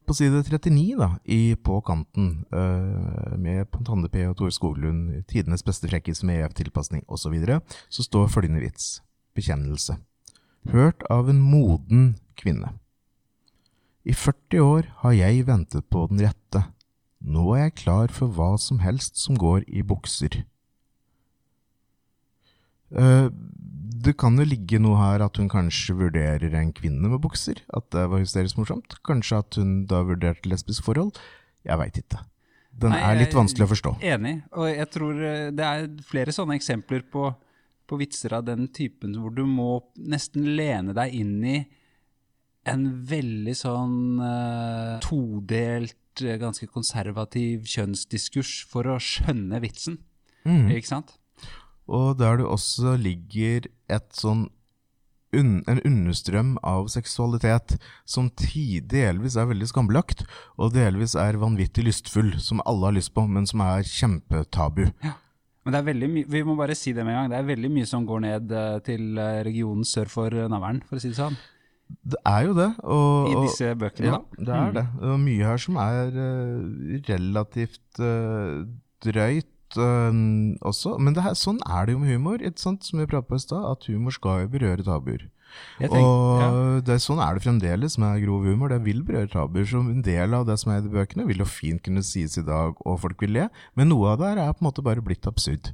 på side 39 da, i På kanten, uh, med Tande P og Tore Skoglund, tidenes beste frekkis med EF-tilpasning osv., så, videre, så står følgende vits. Bekjennelse. Hørt av en moden kvinne. I 40 år har jeg ventet på den rette. Nå er jeg klar for hva som helst som går i bukser. Uh, det kan jo ligge noe her at hun kanskje vurderer en kvinne med bukser. At det var hysterisk morsomt. Kanskje at hun da vurderte lesbisk forhold. Jeg veit ikke. Den Nei, er litt vanskelig å forstå. Enig. Og jeg tror eh, det er flere sånne eksempler på, på vitser av den typen hvor du må nesten lene deg inn i en veldig sånn uh, todelt, eh, ganske konservativ kjønnsdiskurs for å skjønne vitsen. Mm. Ikke sant? Og der det også ligger sånn un en understrøm av seksualitet som delvis er veldig skambelagt, og delvis er vanvittig lystfull, som alle har lyst på, men som er kjempetabu. Men det er veldig mye, vi må bare si det med en gang, det er veldig mye som går ned eh, til eh, regionen sør for Navern, for å si det sånn. Det er jo det. Og, I disse bøkene, Ja, da. det er det. Og mye her som er uh, relativt uh, drøyt eh, også. Men det her, sånn er det jo med humor, som vi pratet på i stad, at humor skal jo berøre tabuer. Tenker, Og ja. det, sånn er det fremdeles med grov humor. Det vil berøre tabuer. Som en del av det som er i de bøkene, vil jo fint kunne sies i dag, og folk vil le. Men noe av det her er på en måte bare blitt absurd.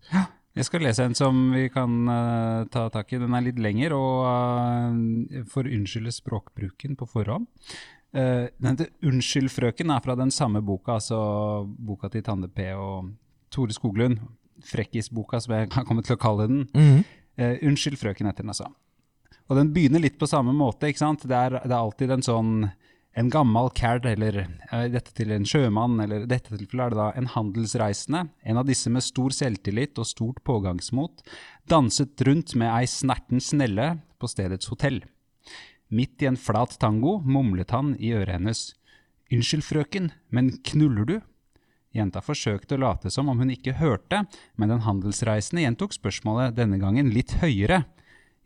Jeg skal lese en som vi kan uh, ta tak i. Den er litt lenger, og uh, får unnskylde språkbruken på forhånd. Uh, den heter 'Unnskyld, frøken' er fra den samme boka, altså boka til Tande P og Tore Skoglund. Frekkisboka, som jeg har kommet til å kalle den. Eh, 'Unnskyld, frøken' heter den altså. Og den begynner litt på samme måte, ikke sant. Det er, det er alltid en sånn en gammel cad, eller uh, dette til en sjømann, eller i dette tilfellet er det da en handelsreisende, en av disse med stor selvtillit og stort pågangsmot, danset rundt med ei snerten snelle på stedets hotell. Midt i en flat tango mumlet han i øret hennes. Unnskyld, frøken, men knuller du? Jenta forsøkte å late som om hun ikke hørte, men den handelsreisende gjentok spørsmålet denne gangen litt høyere.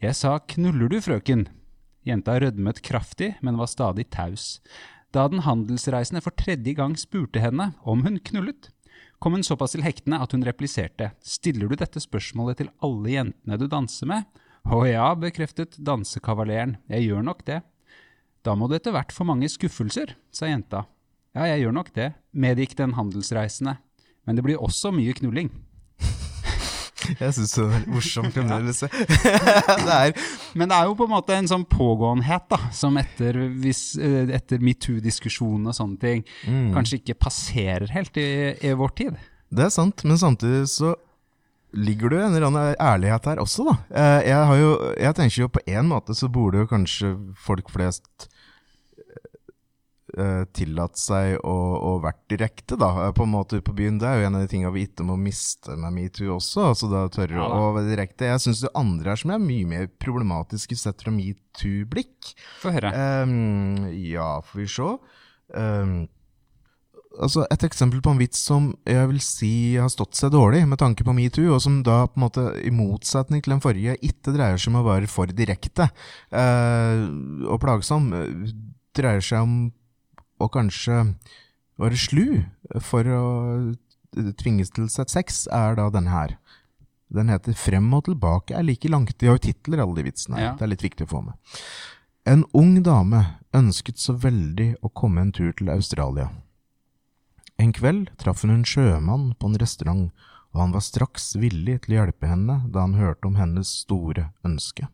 Jeg sa knuller du, frøken? Jenta rødmet kraftig, men var stadig taus. Da den handelsreisende for tredje gang spurte henne om hun knullet, kom hun såpass til hektene at hun repliserte. Stiller du dette spørsmålet til alle jentene du danser med? Å ja, bekreftet dansekavaleren, jeg gjør nok det. Da må du etter hvert få mange skuffelser, sa jenta. Ja, jeg gjør nok det, medgikk den handelsreisende. Men det blir også mye knulling. Jeg syns det er det er Men det er jo på en måte en sånn pågåenhet, da, som etter, hvis, eh, etter metoo-diskusjonen og sånne ting, kanskje ikke passerer helt i, i vår tid. Det er sant, men samtidig så ligger det jo en eller annen ærlighet her også, da. Eh, Jeg, har jo, jeg tenker jo på en måte så burde jo kanskje folk flest eh, tillatt seg å, å vært direkte, da, eh, på en måte på byen. Det er jo en av de tingene vi ikke må miste med metoo også, altså da tørre Ja å være direkte. Jeg syns det andre er som er mye mer problematiske sett fra metoo-blikk. Få høre. Um, ja, får vi se. Um, altså Et eksempel på en vits som jeg vil si har stått seg dårlig med tanke på metoo, og som da på en måte i motsetning til den forrige ikke dreier seg om å være for direkte eh, og plagsom, eh, dreier seg om å kanskje være slu for å tvinges til sex, er da denne her. Den heter 'Frem og tilbake er like langt'. De har jo titler, alle de vitsene. Ja. Det er litt viktig å få med. En ung dame ønsket så veldig å komme en tur til Australia. En kveld traff hun en sjømann på en restaurant, og han var straks villig til å hjelpe henne da han hørte om hennes store ønske.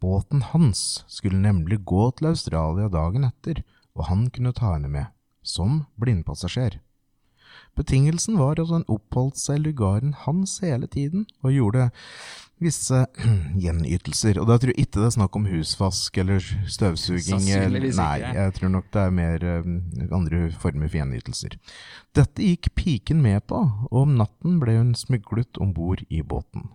Båten hans skulle nemlig gå til Australia dagen etter, og han kunne ta henne med, som blindpassasjer. Betingelsen var at han oppholdt seg i lugaren hans hele tiden, og gjorde visse gjenytelser. Og da tror jeg ikke det er snakk om husvask eller støvsuging. Nei, jeg tror nok det er mer eh, andre former for gjenytelser. Dette gikk piken med på, og om natten ble hun smuglet om bord i båten.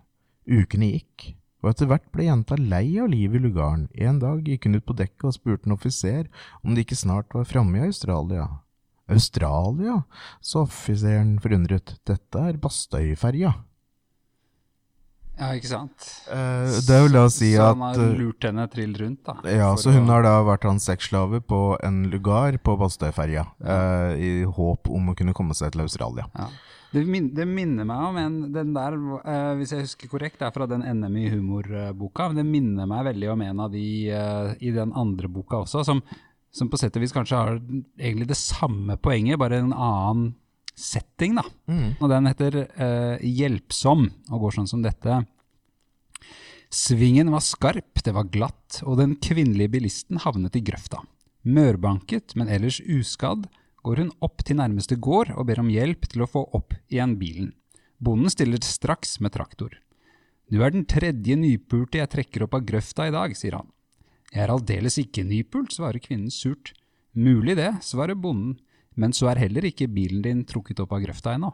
Ukene gikk, og etter hvert ble jenta lei av livet i lugaren. En dag gikk hun ut på dekket og spurte en offiser om de ikke snart var framme i Australia. Australia? sa offiseren forundret. Dette er Bastøyferja. Ja, ikke sant? Eh, det vil da si så at han har eh, lurt henne trill rundt, da. Ja, så hun å- har da vært hans sexslave på en lugar på Bastøyferja, eh, i håp om å kunne komme seg til Australia. Ja. Det, min, det minner meg om en Den der, uh, hvis jeg husker korrekt, det er fra den NM i humor-boka. Det minner meg veldig om en av de uh, i den andre boka også, som, som på sett og vis kanskje har egentlig det samme poenget, bare en annen setting, da. Og den heter uh, Hjelpsom, og går sånn som dette. Svingen var skarp, det var glatt, og den kvinnelige bilisten havnet i grøfta. Mørbanket, men ellers uskadd, går hun opp til nærmeste gård og ber om hjelp til å få opp igjen bilen. Bonden stiller straks med traktor. Du er den tredje nypulte jeg trekker opp av grøfta i dag, sier han. Jeg er aldeles ikke nypult, svarer kvinnen surt. Mulig det, svarer bonden, men så er heller ikke bilen din trukket opp av grøfta ennå.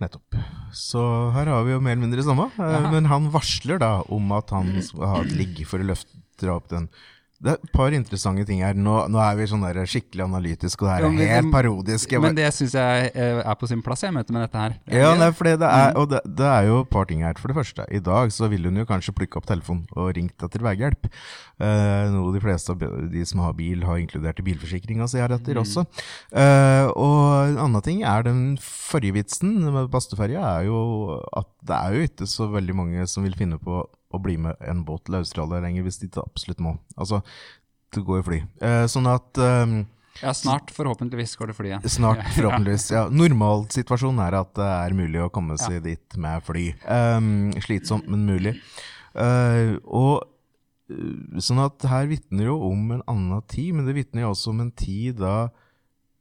Nettopp. Så her har vi jo mer eller mindre det samme, men han varsler da om at han skal ha et ligg for å løfte dra opp den. Det er et par interessante ting her. Nå, nå er vi sånn der skikkelig analytiske, og det her Ja, er men- helt parodisk. Jeg Men det syns jeg eh, er på sin plass, jeg møter med dette her. Ja, nei, det er, og det, det er jo et par ting her. For det første, i dag så vil hun jo kanskje plukke opp telefonen og ringt etter veihjelp. Eh, noe de fleste av de som har bil, har inkludert i bilforsikringa si heretter også. Eh, og en annen ting er den forrige vitsen med Bastøferja, er jo at det er jo ikke så veldig mange som vil finne på å bli med en båt til Australia lenger, hvis de ikke absolutt må. Altså, det går jo fly. Eh, sånn at eh, Ja, snart, forhåpentligvis, går det flyet. Snart, forhåpentligvis. Ja. Normalsituasjonen er at det er mulig å komme seg dit med fly. Ehm, slitsomt, men mulig. Eh, og eh, Sånn at her vitner jo om en annen tid, men det vitner jo også om en tid da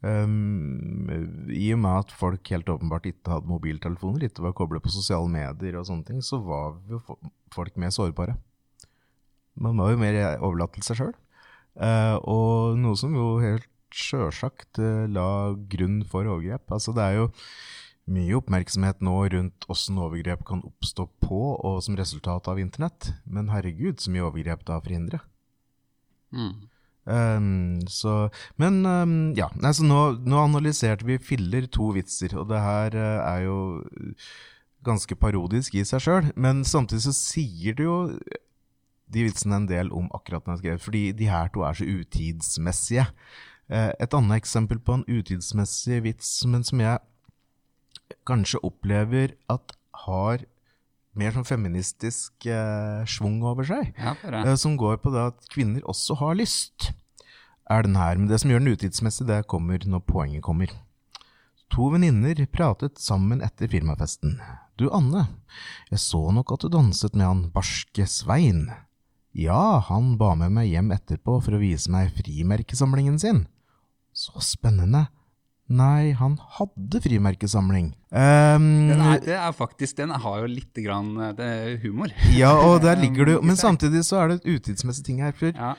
ehm, I og med at folk helt åpenbart ikke hadde mobiltelefoner, ikke var koblet på sosiale medier og sånne ting, så var jo folk mer sårbare. Man var jo mer overlatt til seg sjøl. og noe som jo helt sjølsagt uh, la grunn for overgrep. Altså det er jo mye oppmerksomhet nå rundt åssen overgrep kan oppstå på og som resultat av internett, men herregud, så mye overgrep det har forhindret. Mm. Um, så, men um, ja, altså nå, nå analyserte vi filler to vitser, og det her uh, er jo ganske parodisk i seg sjøl, men samtidig så sier det jo de vitsene en del om akkurat den jeg skrev, fordi de her to er så utidsmessige. Uh, et annet eksempel på en utidsmessig vits, men som jeg kanskje opplever at har mer sånn feministisk eh, schwung over seg, Ja, eh, som går på det at kvinner også har lyst, er den her. Men det som gjør den utidsmessig, det kommer når poenget kommer. To venninner pratet sammen etter firmafesten. Du, Anne, jeg så nok at du danset med han barske Svein. Ja, han ba med meg hjem etterpå for å vise meg frimerkesamlingen sin. Så spennende. Nei, han hadde frimerkesamling. Um, Den er, det er faktisk, den har jo litt grann, eh, det humor. ja, og der ligger du. Men samtidig så er det et utidsmessig ting her. For Ja,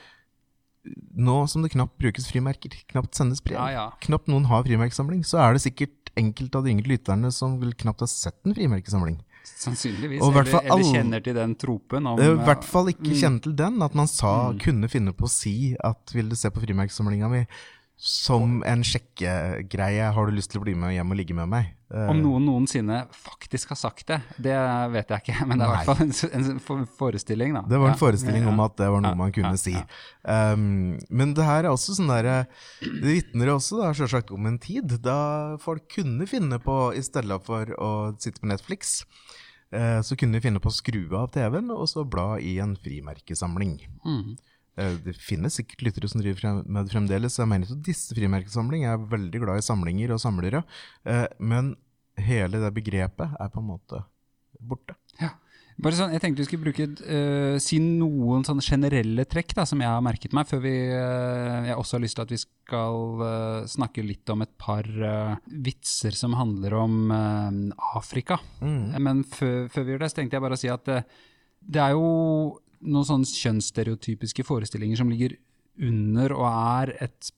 nå som det knapt brukes frimerker, knapt sendes brev, Ja, ja. knapt noen har frimerkesamling, så er det sikkert enkelte av de yngre lytterne som vil knapt ha sett en frimerkesamling. sannsynligvis. Eller, eller kjenner til den tropen om er I eh, hvert fall ikke mm. kjent til den, at man sa, kunne finne på å si at vil du se på frimerkesamlinga mi som en sjekkegreie, har du lyst til å bli med hjem og ligge med meg? Eh, Om noen noensinne faktisk har sagt det, det vet jeg ikke. Men det er i hvert fall en, forestilling, da. Det var en forestilling om at det var noe man kunne si. Um, men det her er også sånn der, Det vitner også da selvsagt om en tid da folk kunne finne på, i stedet for å sitte på Netflix, eh, så kunne de finne på å skru av TV-en og så bla i en frimerkesamling. Mm. Eh, Det finnes sikkert lyttere som driver med det fremdeles. Jeg mener ikke at disse frimerkesamling jeg er veldig glad i samlinger og samlere, eh, men hele det begrepet er på en måte borte. Ja. Bare sånn, jeg tenkte vi skulle bruke, uh, si noen sånne generelle trekk da, som jeg har merket meg, før vi uh, Jeg også har lyst til at vi skal uh, snakke litt om et par vitser som handler om Afrika. Mm. Men før, før, vi gjør det, så tenkte jeg bare å si at det er jo noen sånne kjønnsstereotypiske forestillinger som ligger under og er et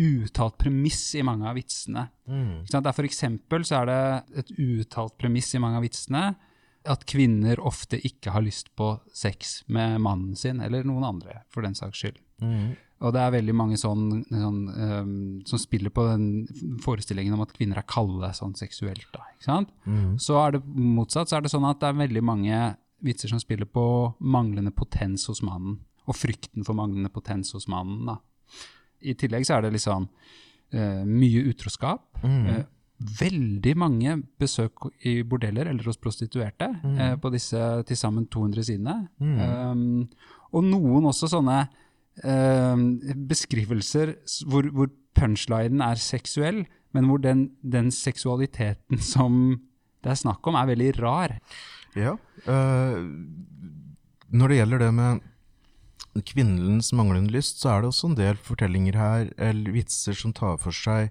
uttalt premiss i mange av vitsene. Mm. For eksempel så er det et uttalt premiss i mange av vitsene at kvinner ofte ikke har lyst på sex med mannen sin, eller noen andre, for den saks skyld. Mm. Og det er veldig mange sånn, sånn um, som spiller på den forestillingen om at kvinner er kalde sånn seksuelt. Da? Mm. Så er det motsatt. Så er det sånn at det er veldig mange vitser som spiller på manglende potens hos mannen, og frykten for manglende potens hos mannen. Da. I tillegg så er det liksom uh, mye utroskap. Mm. Uh, veldig mange besøk i bordeller eller hos prostituerte mm. uh, på disse til sammen 200 sidene. Mm. Um, og noen også sånne um, beskrivelser hvor, hvor punchlinen er seksuell, men hvor den, den, seksualiteten som det er snakk om, er veldig rar. Ja. Uh, når det gjelder det med kvinnens manglende lyst, så er det også en del fortellinger her, eller vitser, som tar for seg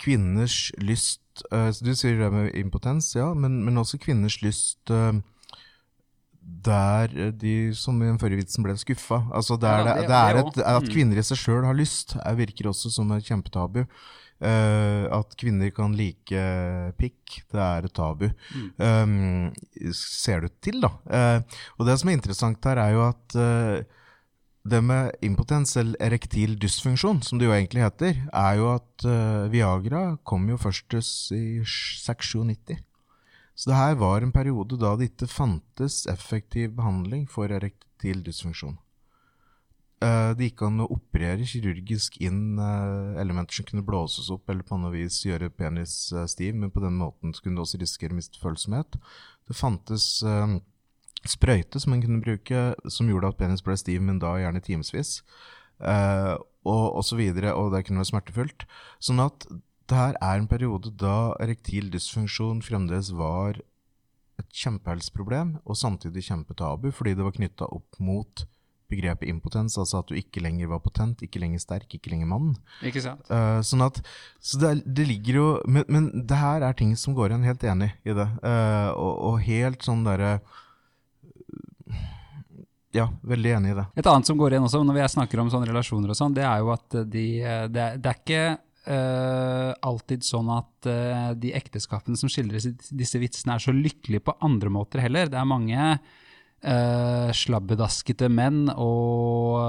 kvinners lyst uh, Du sier det med impotens, ja, men, men også kvinners lyst uh, der de, som i den forrige vitsen, ble skuffa. Altså der ja, det, det, er et, at kvinner i seg sjøl har lyst, virker også som et kjempetabu. Uh, at kvinner kan like pikk, det er et tabu. Mm. Um, ser det til, da. Uh, og det som er interessant her, er jo at uh, det med impotens, eller erektil dysfunksjon, som det jo egentlig heter, er jo at Viagra kom jo først i 697. Så det her var en periode da det ikke fantes effektiv behandling for erektil dysfunksjon. Uh, det gikk an å operere kirurgisk inn uh, elementer som kunne blåses opp eller på noe vis gjøre penis stiv, men på den måten kunne du også risikere å miste følsomhet. Det fantes sprøyte som en kunne bruke, som gjorde at penis ble stiv, men da gjerne timevis. Uh, og, og så og det kunne være smertefullt. Sånn at det her er en periode da erektil dysfunksjon fremdeles var et kjempehelseproblem, og samtidig kjempetabu, fordi det var knytta opp mot begrepet impotens, altså at du ikke lenger var potent, ikke lenger sterk, ikke lenger mann. Ikke sant? Uh, sånn at, så det, det ligger jo men, men, det her er ting som går igjen, helt enig i det. Uh, og, og, helt sånn derre ja, veldig enig i det. Et annet som går igjen også, når vi snakker om sånne relasjoner og sånn, det er jo at de, det, det er ikke uh, alltid sånn at uh, de ekteskapene som skildres i disse vitsene, er så lykkelige på andre måter heller. Det er mange uh, slabbedaskete menn og,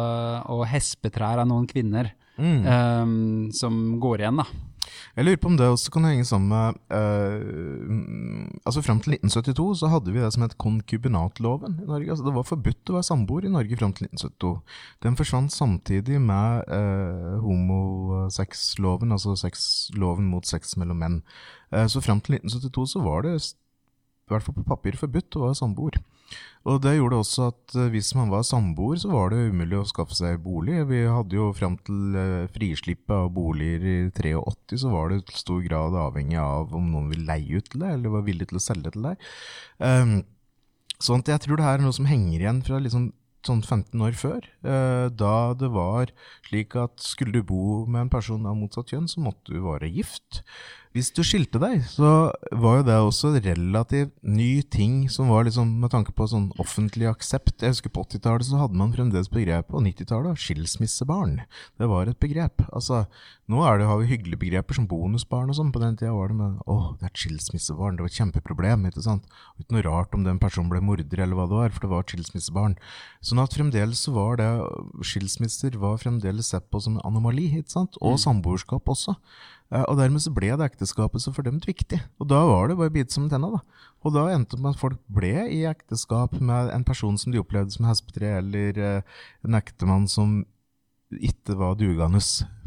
og hespetrær av noen kvinner mm. um, som går igjen, da. Jeg lurer på om det også kan henge sammen med uh, altså Fram til 1972 så hadde vi det som het konkubinatloven i Norge. altså Det var forbudt å være samboer i Norge fram til 1972. Den forsvant samtidig med uh, homosexloven, altså loven mot sex mellom menn. Uh, så fram til 1972 så var det i hvert fall på papir forbudt å være samboer. Og Det gjorde også at eh, hvis man var samboer, så var det umulig å skaffe seg bolig. Vi hadde jo fram til eh, frislippet av boliger i 83, så var det i stor grad avhengig av om noen ville leie ut til deg, eller var villig til å selge til deg. Um, sånn at jeg tror det her er noe som henger igjen fra liksom sånn 15 år før, uh, da det var slik at skulle du bo med en person av motsatt kjønn, så måtte du være gift. Hvis du skilte deg, så var jo det også relativt ny ting som var liksom med tanke på sånn offentlig aksept. Jeg husker På 80-tallet så hadde man fremdeles begrepet, og 90-tallet skilsmissebarn. Det var et begrep. Altså, Nå er det, har vi hyggelige begreper som bonusbarn og sånn. På den tida var det med å, det er et skilsmissebarn. Det var et kjempeproblem. ikke sant? Ikke noe rart om den personen ble morder eller hva det var, for det var et skilsmissebarn. Sånn at fremdeles så var det Skilsmisser var fremdeles sett på som en anomali, ikke sant? Og mm. samboerskap også. Eh, og dermed så ble det ekteskapet så fordømt viktig. Og da var det bare å bite da. Og da endte det med at folk ble i ekteskap med en person som de opplevde som hespetre, eller uh, en ektemann som ikke var dugende.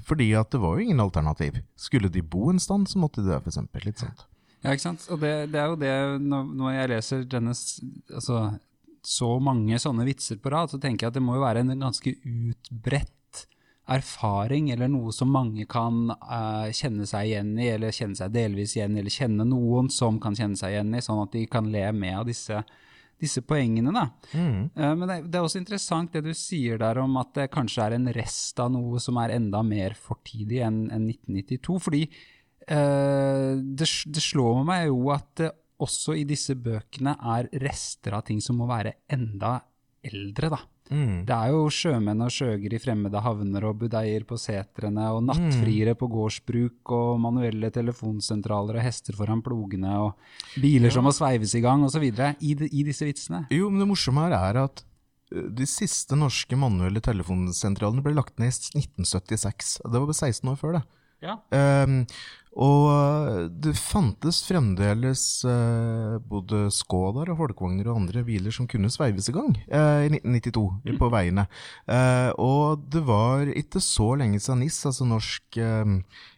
Fordi at det var jo ingen alternativ. Skulle de bo en stand, så måtte de det, f.eks. Litt sånt. Ja, ikke sant. Og det, det er jo det, når jeg leser denne altså, så mange sånne vitser på rad, så tenker jeg at det må jo være en ganske utbredt erfaring eller noe som mange kan uh, kjenne seg igjen i, eller kjenne seg delvis igjen i, eller kjenne noen som kan kjenne seg igjen i, sånn at de kan le med av disse, disse poengene, da. Mm. Uh, Men det, det er også interessant det du sier der om at det kanskje er en rest av noe som er enda mer fortidig enn en 1992. Fordi uh, det, det slår meg jo at det også i disse bøkene er rester av ting som må være enda eldre, da. Mm. Det er jo sjømenn og sjøger i fremmede havner og budeier på setrene og nattfriere på gårdsbruk og manuelle telefonsentraler og hester foran plogene og biler som må sveives i gang osv. I, de- i disse vitsene. Jo, men det morsomme her er at eh, de siste norske manuelle telefonsentralene ble lagt ned i 1976. Det var bare 16 år før det. Ja. Ehm, og eh, det fantes fremdeles eh, både Skodaer og folkevogner og andre biler som kunne sveives i gang eh, i 1992 på veiene. Eh, og det var ikke så lenge siden NIS, altså Norsk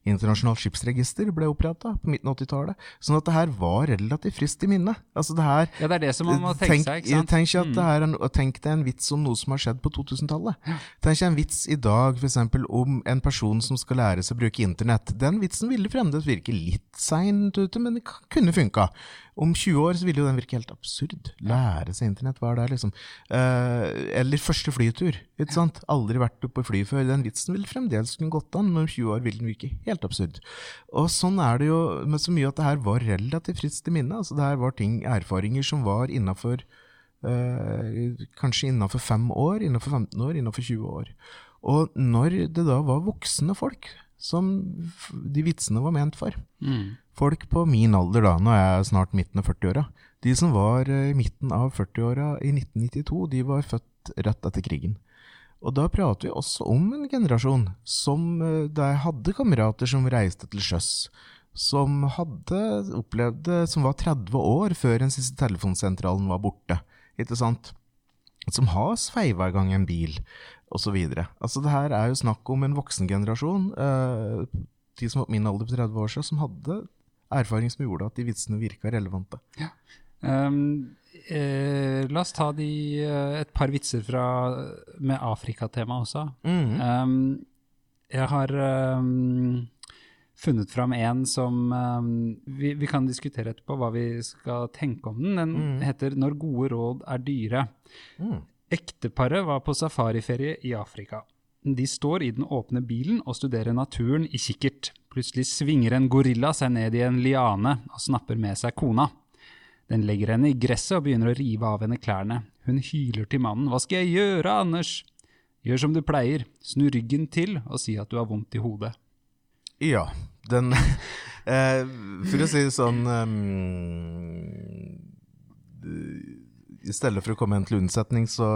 internasjonalt skipsregister, ble oppretta på midten av 80-tallet. Sånn at det her var relativt friskt i minnet. Altså det her ja, det er det som man må tenke Tenk, seg. ikke sant? Mm. tenk, at det er tenk deg en vits om noe som har skjedd på 2000-tallet. Tenk deg en vits i dag eksempel, om en person som skal lære seg å bruke internett. Den vitsen ville fremdeles virke litt seint ute, men det kunne funka. Om 20 år så ville jo den virke helt absurd. Lære seg internett, hva er det liksom? Eh, eller første flytur. ikke sant? Aldri vært på fly før. Den vitsen ville fremdeles kunne gått an, men om 20 år vil den virke helt absurd. Og sånn er det jo med så mye at det her var relativt friskt i minnet. Altså, det her var ting, erfaringer som var innafor eh, Kanskje innafor fem år, innafor 15 år, innafor 20 år. Og når det da var voksne folk som de vitsene var ment for, Mm. Folk på min alder da, nå er jeg snart midten av 40-åra, de som var eh, i midten av 40-åra i 1992, de var født rett etter krigen. Og da prater vi også om en generasjon som eh, der hadde kamerater som reiste til sjøs. Som hadde opplevd det, som var 30 år før den siste telefonsentralen var borte. Ikke sant? Som har sveiva i gang en bil, osv. Altså, det her er jo snakk om en voksengenerasjon, eh, de som var min alder på 30 år siden, som hadde erfaring som gjorde at de vitsene virka relevante. Um, eh, la oss ta de, eh, et par vitser fra, med Afrikatema også. Um, jeg har um, funnet fram en som um, vi, vi kan diskutere etterpå hva vi skal tenke om den. Den Mm. heter 'Når gode råd er dyre'. Mm. Ekteparet var på safariferie i Afrika. De står i den åpne bilen og studerer naturen i kikkert. Plutselig svinger en gorilla seg ned i en liane og snapper med seg kona. Den legger henne i gresset og begynner å rive av henne klærne. Hun hyler til mannen. Hva skal jeg gjøre, Anders? Gjør som du pleier. Snu ryggen til og si at du har vondt i hodet. Ja, den eh, For å si det sånn ehm, I stedet for å komme en til unnsetning, så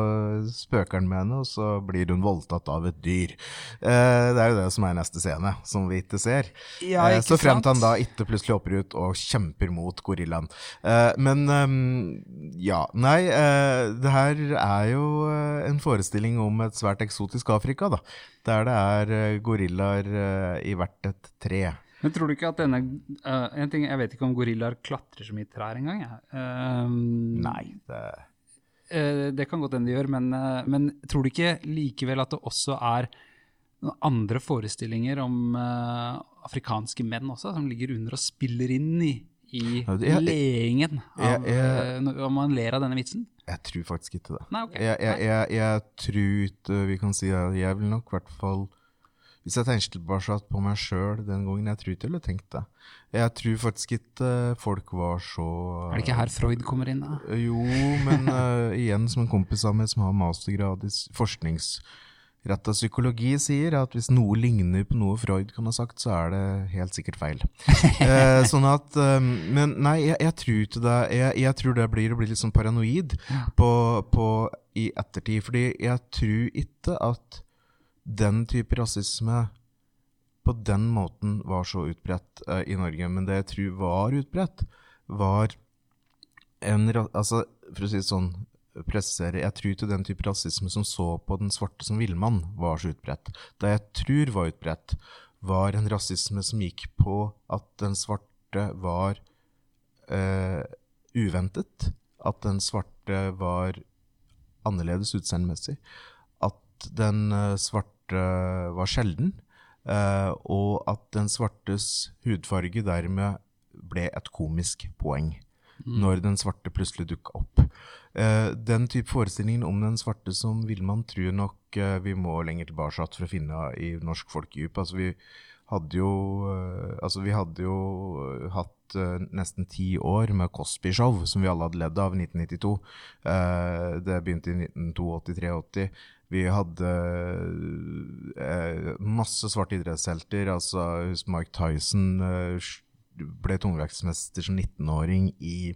spøker han med henne, og så blir hun voldtatt av et dyr. Eh, det er jo det som er neste scene, som vi ikke ser. Ja, eh, så fremt han da ikke plutselig hopper ut og kjemper mot gorillaen. Eh, men ehm, ja, nei, eh, det her er jo eh, en forestilling om et svært eksotisk Afrika, da. Der det er eh, gorillaer eh, i hvert et tre. Men tror du ikke at denne uh, en ting, Jeg vet ikke om gorillaer klatrer så mye i trær engang. Ja. Uh, Nei, det Uh, det kan godt hende de gjør, men, eh, men tror du ikke likevel at det også er noen andre forestillinger om eh, afrikanske menn også, som ligger under og spiller inn i, i leingen av eh, Om man ler av denne vitsen? Jeg tror faktisk ikke det. Nei, okay. Jeg, jeg, jeg, jeg tror vi kan si at jeg vil nok i hvert fall Hvis jeg tenker tilbake på meg sjøl den gangen, jeg tror ikke jeg ville tenkt det. Jeg tror faktisk ikke folk var så Er det ikke her Freud kommer inn, da? Jo, men uh, igjen, som en kompis av meg som har mastergrad i forskningsretta psykologi, sier at hvis noe ligner på noe Freud kan ha sagt, så er det helt sikkert feil. uh, sånn at um, Men nei, jeg, jeg tror ikke det. Jeg, jeg tror det blir å bli litt sånn paranoid på, på i ettertid. Fordi jeg tror ikke at den type rasisme på den måten var så utbredt uh, i Norge. Men det jeg tror var utbredt, var en altså, For å si det sånn, presisere, jeg tror ikke den type rasisme som så på den svarte som villmann, var så utbredt. Det jeg tror var utbredt, var en rasisme som gikk på at den svarte var uh, uventet. At den svarte var annerledes utseendemessig. At den uh, svarte var sjelden. eh, og at den svartes hudfarge dermed ble et komisk poeng. når den svarte plutselig dukka opp. Eh, den type forestillingen om den svarte som vil man tro nok eh, vi må lenger tilbake for å finne i norsk folkedyp. Altså vi hadde jo, eh, altså vi hadde jo eh, hatt eh, nesten ti år med Cosby-show, som vi alle hadde ledd av i 1992. Eh, det begynte i 1982-83. Vi hadde eh, masse svarte idrettshelter. altså Mike Tyson eh, ble tungvektsmester som 19-åring i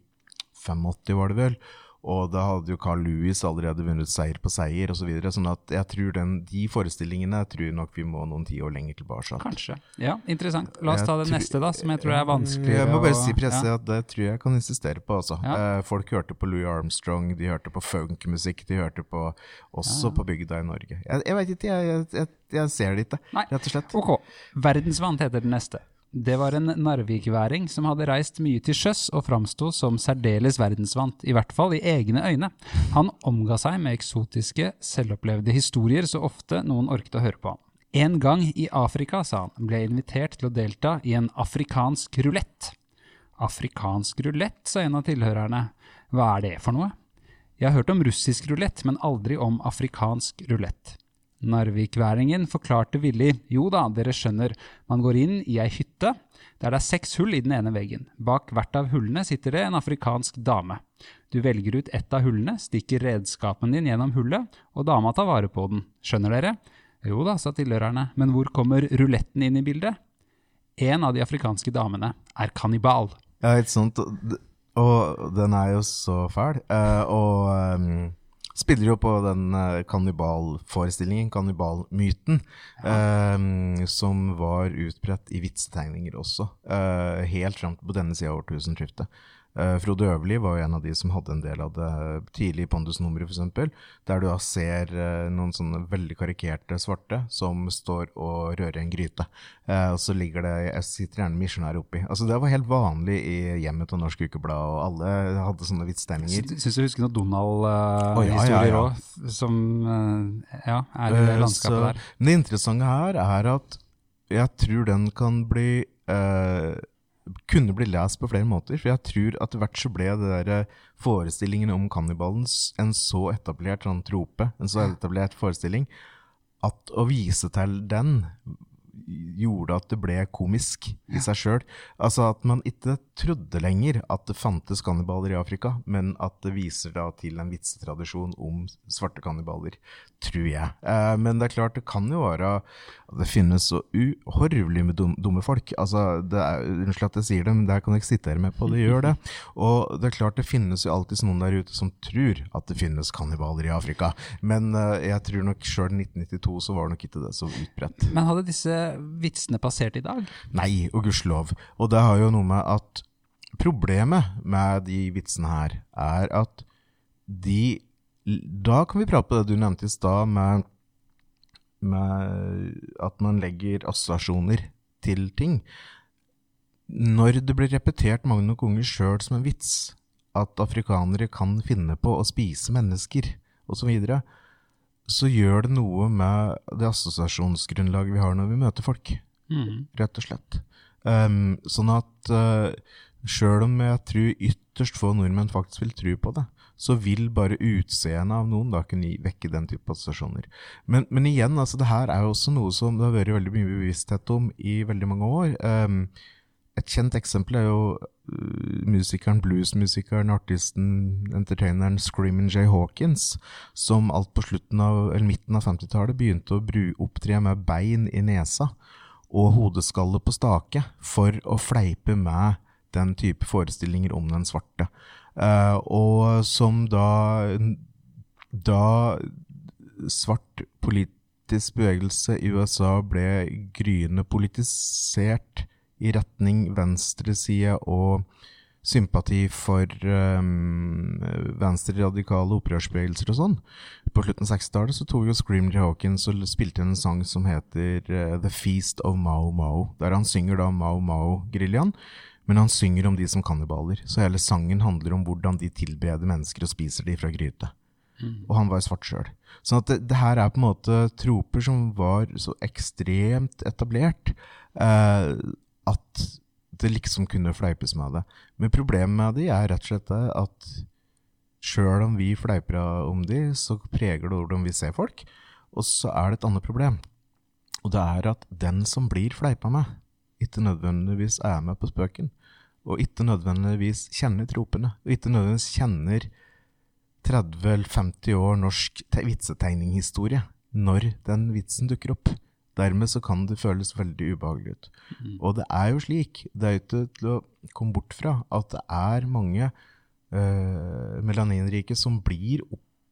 85, var det vel. Og da hadde jo Carl Lewis allerede vunnet seier på seier osv. Så videre, sånn at jeg tror den, de forestillingene jeg tror nok vi må noen tiår lenger tilbake. Kanskje. Ja, interessant. La oss ta det neste, da, som jeg tror er vanskelig. Jeg må bare si presse ja. at det tror jeg kan insistere på. Altså. Ja. Eh, folk hørte på Louis Armstrong, de hørte på funkmusikk, de hørte på også på bygda i Norge. Jeg, jeg veit ikke, jeg, jeg, jeg, jeg ser det ikke, rett og slett. Ok. Verdensvant heter den neste. Det var en narvikværing som hadde reist mye til sjøs og framsto som særdeles verdensvant, i hvert fall i egne øyne. Han omga seg med eksotiske, selvopplevde historier så ofte noen orket å høre på. En gang i Afrika, sa han, ble jeg invitert til å delta i en afrikansk rulett. Afrikansk rulett, sa en av tilhørerne. Hva er det for noe? Jeg har hørt om russisk rulett, men aldri om afrikansk rulett. Narvikværingen forklarte villig, jo da, dere skjønner, man går inn i ei hytte, der det er seks hull i den ene veggen. Bak hvert av hullene sitter det en afrikansk dame. Du velger ut ett av hullene, stikker redskapen din gjennom hullet, og dama tar vare på den. Skjønner dere? Jo da, sa tilhørerne, men hvor kommer ruletten inn i bildet? En av de afrikanske damene er kannibal. Ja, ikke sant. Og den er jo så fæl. Eh, og ehm, spiller jo på den uh, kannibalforestillingen, kannibalmyten, ehm, som var utbredt i vitsetegninger også, eh, helt fram på denne sida av årtusenskiftet. Uh, Frode Øverli var jo en av de som hadde en del av det tidlig i Pondus-nummeret, f.eks., der du da ser eh, noen sånne veldig karikerte svarte som står og rører en gryte. Eh, og så ligger det jeg sitter gjerne misjonær oppi. Altså Det var helt vanlig i hjemmet til Norsk Ukeblad, og alle hadde sånne vitsetegninger. Syns du husker noen Donald-historier ja, òg, ja, ja. som uh, ja, er i det Eh, landskapet så- der? Men det interessante her er at jeg tror den kan bli eh, kunne bli lest på flere måter. For jeg tror at hvert så ble det der eh, forestillingen om kannibalen en så etablert sånn trope, en så etablert forestilling, at å vise til den gjorde at det ble komisk i seg sjøl. Altså at man ikke trodde lenger at det fantes kannibaler i Afrika, men at det viser da til en vitsetradisjon om svarte kannibaler, tror jeg. Eh, men det er klart, det kan jo være at Det finnes så uhorvelig med dum, dumme folk. Altså, det er, Unnskyld at jeg sier det, men det her kan jeg ikke sitte her med på. Det gjør det. Og det er klart, det finnes jo alltid noen der ute som tror at det finnes kannibaler i Afrika. Men eh, jeg tror nok sjøl 1992 så var det nok ikke det så utbredt. Men hadde disse vitsene passert i dag? Nei, og gudskjelov. Og det har jo noe med at problemet med de vitsene her, er at de Da kan vi prate på det du nevnte i stad, med, med at man legger assosiasjoner til ting. Når det blir repetert mange nok ganger sjøl som en vits, at afrikanere kan finne på å spise mennesker, osv., så, videre, så gjør det noe med det assosiasjonsgrunnlaget vi har når vi møter folk mm. rett og slett. Um, sånn at uh, sjøl om jeg tror ytterst få nordmenn faktisk vil tro på det, så vil bare utseendet av noen da kunne vekke den type assosiasjoner. Men, men igjen, altså det her er jo også noe som det har vært veldig mye bevissthet om i veldig mange år. Um, et kjent eksempel er jo uh, musikeren, bluesmusikeren, artisten, entertaineren Screamin' Jay Hawkins, som alt på slutten av, eller midten av 50-tallet begynte å opptre med bein i nesa og hodeskalle på stake for å fleipe med den type forestillinger om den svarte. Eh, og som da Da svart politisk bevegelse i USA ble gryende politisert i retning venstreside og sympati for um, venstreradikale opprørsbevegelser og sånn. På slutten av 60-tallet så tok jo Screamer Hawkins og spilte inn en sang som heter uh, The Feast of Mao Mao, der han synger da Mao Mao-geriljaen. Men han synger om de som kannibaler, så hele sangen handler om hvordan de tilbereder mennesker og spiser de fra gryte. Og han var svart sjøl. Sånn at det, det her er på en måte troper som var så ekstremt etablert eh, at det liksom kunne fleipes med det. Men problemet med de er rett og slett at sjøl om vi fleiper om de, så preger det hvordan vi ser folk. Og så er det et annet problem. Og det er at den som blir fleipa med, ikke nødvendigvis er med på spøken. Og ikke nødvendigvis kjenner tropene. Og ikke nødvendigvis kjenner 30 eller 50 år norsk vitsetegninghistorie når den vitsen dukker opp. Dermed så kan det føles veldig ubehagelig ut. Og det er jo slik, det er ikke til å komme bort fra, at det er mange uh, melaninrike som blir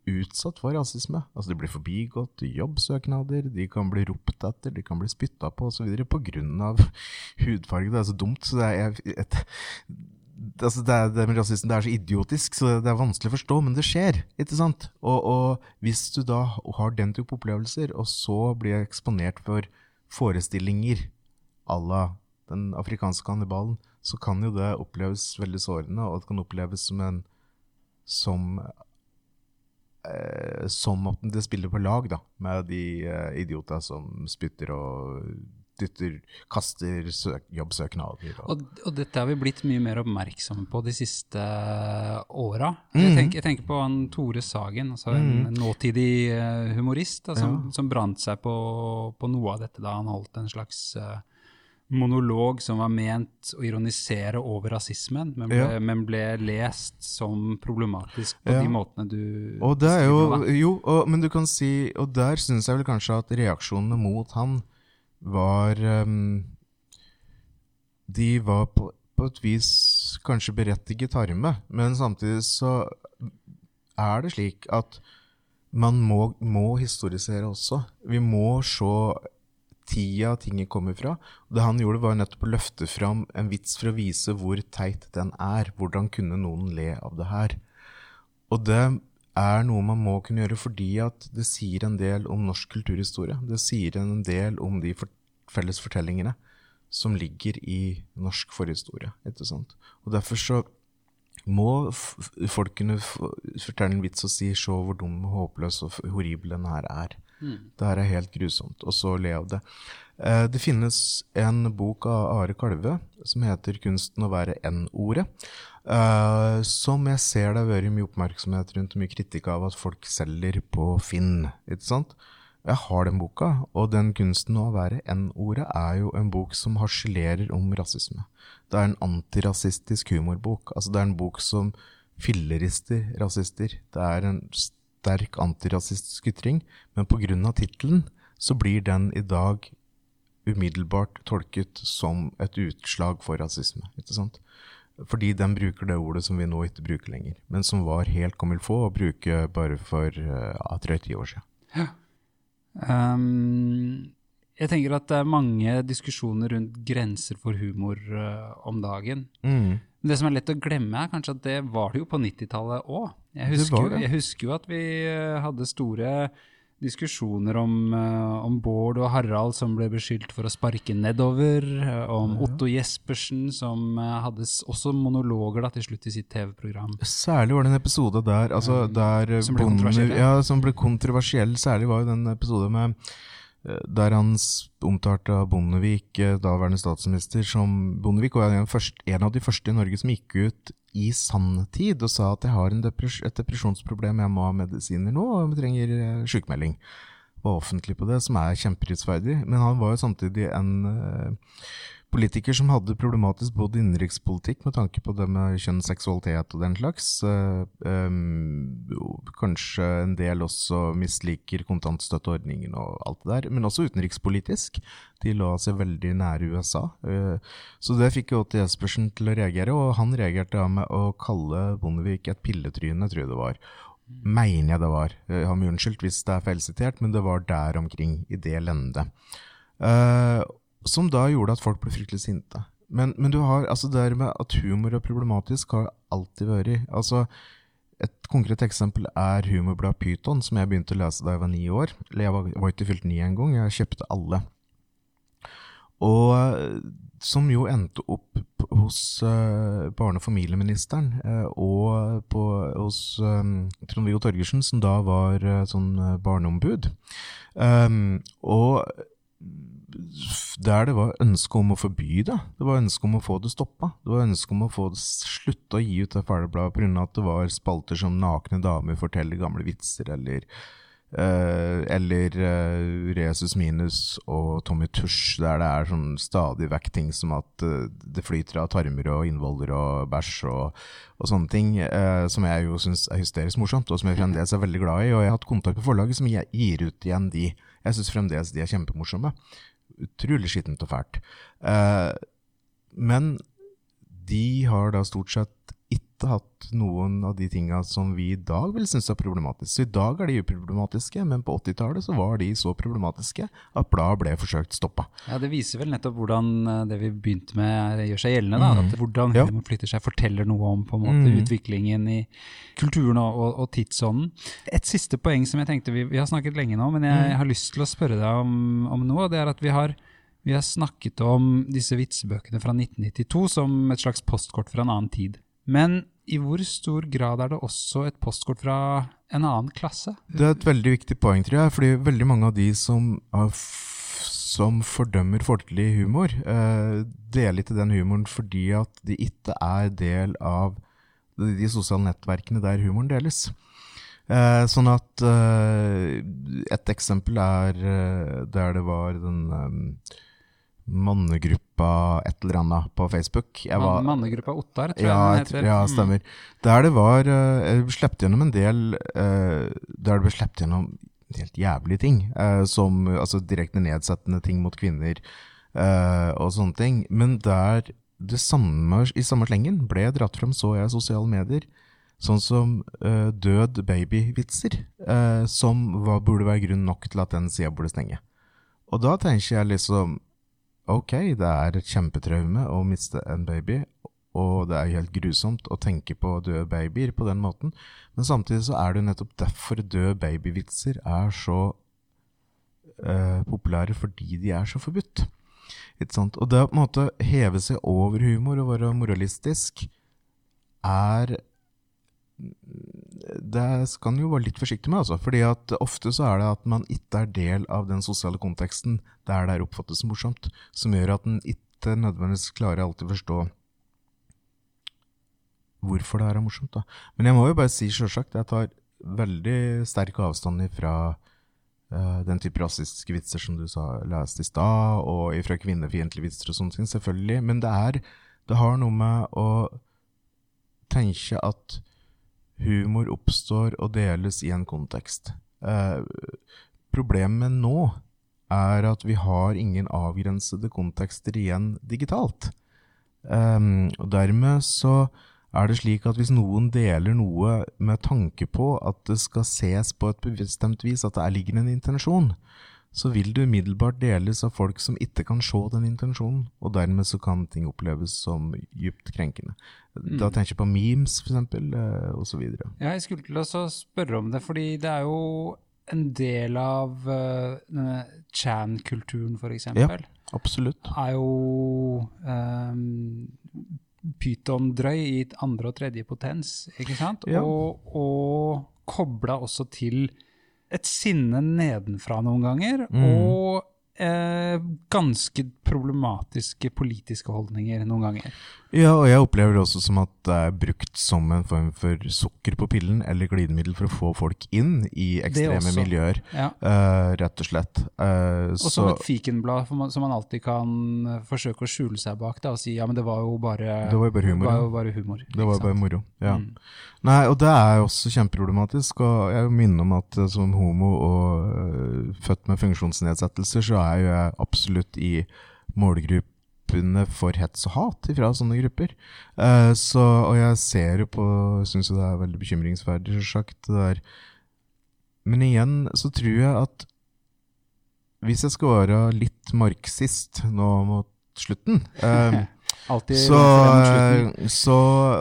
utsatt for rasisme. Altså De blir forbigått jobbsøknader, de kan bli ropt etter, de kan bli spytta på osv. pga. hudfarge. Det er så dumt. så det er, jeg, et, altså det, er, det med rasisme det er så idiotisk, så det er vanskelig å forstå, men det skjer. ikke sant? Og, og hvis du da har den type opplevelser, og så blir jeg eksponert for forestillinger à la den afrikanske kannibalen, så kan jo det oppleves veldig sårende, og det kan oppleves som en som eh, som at det spiller på lag da, med de eh, idiotene som spytter og dytter, kaster søk, jobbsøknader. Og, Og, dette har vi blitt mye mer oppmerksomme på de siste åra. Mm. Jeg, jeg tenker på han Tore Sagen, altså en nåtidig eh, humorist da, som, som brant seg på, på noe av dette da han holdt en slags uh, monolog som var ment å ironisere over rasismen, men ble, Ja. men ble lest som problematisk på Ja. de måtene du og det er jo, jo og, men du kan si, og der syns jeg vel kanskje at reaksjonene mot han var ehm, De var på, på et vis kanskje berettiget harme, men samtidig så er det slik at man må, må historisere også. Vi må se tida tinget kommer fra. Det han gjorde, var nettopp å løfte fram en vits for å vise hvor teit den er. Hvordan kunne noen le av det her? Og det er noe man må kunne gjøre fordi at det sier en del om norsk kulturhistorie. Det sier en del om de for felles fortellingene som ligger i norsk forhistorie. Ikke sant? Og derfor så må folk kunne fortelle en vits og si 'se hvor dum håpløs og horribel den her er'. Det her er helt grusomt, og så le av det. Eh, det finnes en bok av Are Kalve som heter 'Kunsten å være N-ordet'. eh, som jeg ser det har vært mye oppmerksomhet rundt mye kritikk av at folk selger på Finn. ikke sant? Jeg har den boka, og den kunsten å være N-ordet er jo en bok som harselerer om rasisme. Det er en antirasistisk humorbok. Altså det er en bok som fillerister rasister. Det er en sterk antirasistisk ytring, men pga. tittelen så blir den i dag umiddelbart tolket som et utslag for rasisme. ikke sant? Fordi den bruker det ordet som vi nå ikke bruker lenger, men som var helt comme få å bruke bare for uh, ja, drøyt ti år siden. Um, jeg tenker at det er mange diskusjoner rundt grenser for humor uh, om dagen. Mm. Men Det som er lett å glemme, er kanskje at det var det jo på 90-tallet òg. Jeg, husker jo- jeg husker jo at vi eh, hadde store diskusjoner om, eh, om Bård og Harald som ble beskyldt for å sparke nedover, eh, ja. Otto Jespersen som hadde også monologer da, til slutt i sitt TV-program. Særlig var det en episode der, altså, der som ble bonder- ja. Som ble kontroversiell. Særlig var jo den episode med der han omtalte Bondevik, daværende statsminister, som Bondevik var en, en av de første i Norge som gikk ut i sanntid og sa at jeg har depres et depresjonsproblem, jeg må ha medisiner nå, og jeg trenger eh, sykemelding. Var offentlig på det, som er kjempeprisverdig. Men han var jo samtidig en eh, politiker som hadde problematisk både innenrikspolitikk med tanke på det med kjønn, seksualitet og den slags. eh, em, kanskje en del også misliker kontantstøtteordningen og alt det der, men også utenrikspolitisk. De la seg veldig nære USA. eh, så det fikk jo til Jespersen til å reagere, og han reagerte da med å kalle Bondevik et pilletryne, tror jeg det var. Mener jeg det var. Jeg har meg unnskyldt hvis det er feilsitert, men det var der omkring, i det lendet. Eh, som da gjorde at folk ble fryktelig sinte. Men, men du har, altså det med at humor er problematisk, har alltid vært. Altså, et konkret eksempel er humorbladet Pyton, som jeg begynte å lese da jeg var ni år. Jeg var, var ikke fylt ni engang, jeg kjøpte alle. Og eh, som jo endte opp hos uh, barne- og familieministeren uh, og på, hos um, Trond-Viggo Torgersen, som da var uh, sånn barneombud. Um, og der det var ønske om å forby det. Det var ønske om å få det stoppa. Det var ønske om å få det slutte å gi ut det fæle pga. at det var spalter som nakne damer forteller gamle vitser, eller Uh, eller uh, Resus Minus og Tommy Tush, der det er sånn stadig vekk ting som at uh, det flyter av tarmer og innvoller og bæsj og, og, sånne ting, som jeg jo syns er hysterisk morsomt, og som jeg fremdeles er veldig glad i. Og jeg har hatt kontakt med forlaget som gir ut igjen de. Jeg syns fremdeles de er kjempemorsomme. Utrolig skittent og fælt. men de har da stort sett hatt noen av de tinga som vi i dag vil synes er problematiske. I dag er de uproblematiske, men på 80-tallet så var de så problematiske at bladet ble forsøkt stoppa. Ja, Det viser vel nettopp hvordan eh, det vi begynte med gjør seg gjeldende. da, mm. at Hvordan ja. flytter seg, forteller noe om på en måte mm. utviklingen i kulturen og, og, og, tidsånden. Et siste poeng som jeg tenkte, vi, vi har snakket lenge nå, men jeg, mm. har lyst til å spørre deg om, om noe. og det er at vi har vi har snakket om disse vitsebøkene fra 1992 som et slags postkort fra en annen tid. Men i hvor stor grad er det også et postkort fra en annen klasse? Det er et veldig viktig poeng, tror jeg. fordi veldig mange av de som, som fordømmer folkelig humor, eh, deler ikke den humoren fordi at de ikke er del av de sosiale nettverkene der humoren deles. Eh, sånn at eh, Et eksempel er eh, der det var den eh, mannegruppa et eller annet på Facebook. Var, mannegruppa Ottar, tror ja, jeg den heter. Ja, mm. stemmer. Mm. Der det var uh, Jeg sluppet gjennom en del uh, Der det ble sluppet gjennom helt jævlige ting. Uh, som altså direkte nedsettende ting mot kvinner og sånne ting. Men der det samme, i samme slengen ble dratt frem, så jeg sosiale medier. Sånn som død baby-vitser, som var, burde være grunn nok til at den sida burde stenge. Og da tenker jeg liksom ok, det er et kjempetraume å miste en baby, og det er helt grusomt å tenke på døde babyer på den måten, men samtidig så er det jo nettopp derfor døde babyvitser er så uh, populære, fordi de er så forbudt. Og det å på en måte heve seg over humor og være moralistisk er det skal en jo være litt forsiktig med, altså. fordi at ofte så er det at man ikke er del av den sosiale konteksten der det er oppfattet som morsomt, som gjør at en ikke nødvendigvis klarer alltid forstå hvorfor det er morsomt. da. Men jeg må jo bare si sjølsagt, jeg tar veldig sterk avstand fra uh, den type rasistiske vitser som du sa, leste i stad, og fra kvinnefiendtlige vitser og sånne ting, selvfølgelig. Men det er Det har noe med å tenke at humor oppstår og deles i en kontekst. Eh, problemet nå er at vi har ingen avgrensede kontekster igjen digitalt. Um, og dermed så er det slik at hvis noen deler noe med tanke på at det skal ses på et bestemt vis, at det ligger en intensjon, så vil det umiddelbart deles av folk som ikke kan se den intensjonen, og dermed så kan ting oppleves som djupt krenkende. Mm. Da tenker jeg på memes, for eksempel, eh, osv. Ja, jeg skulle til å spørre om det, fordi det er jo en del av uh, Chan-kulturen, f.eks. Ja, absolutt. Er jo um, pyton-drøy i andre og tredje potens, ikke sant? Ja. Og, og kobla også til et sinne nedenfra noen ganger, mm. og eh, ganske problematiske politiske holdninger noen ganger. Ja, og jeg opplever det også som at det er brukt som en form for sukker på pillen eller glidemiddel for å få folk inn i ekstreme miljøer, ja. uh, rett og slett. Uh, og som et fikenblad som man alltid kan uh, forsøke å skjule seg bak da, og si ja, men det var jo bare, det var jo bare humor. Var jo bare humor det var bare moro, ja. Mm. Nei, og det er også kjempeproblematisk, og jeg minner om at som homo og født med funksjonsnedsettelser, så er jo jeg absolutt i målgruppene for hets og hat fra sånne grupper. Uh, så, og jeg ser jo på Syns jo det er veldig bekymringsverdig, selvsagt. Men igjen så tror jeg at hvis jeg skal være litt marxist nå mot slutten uh, så, så,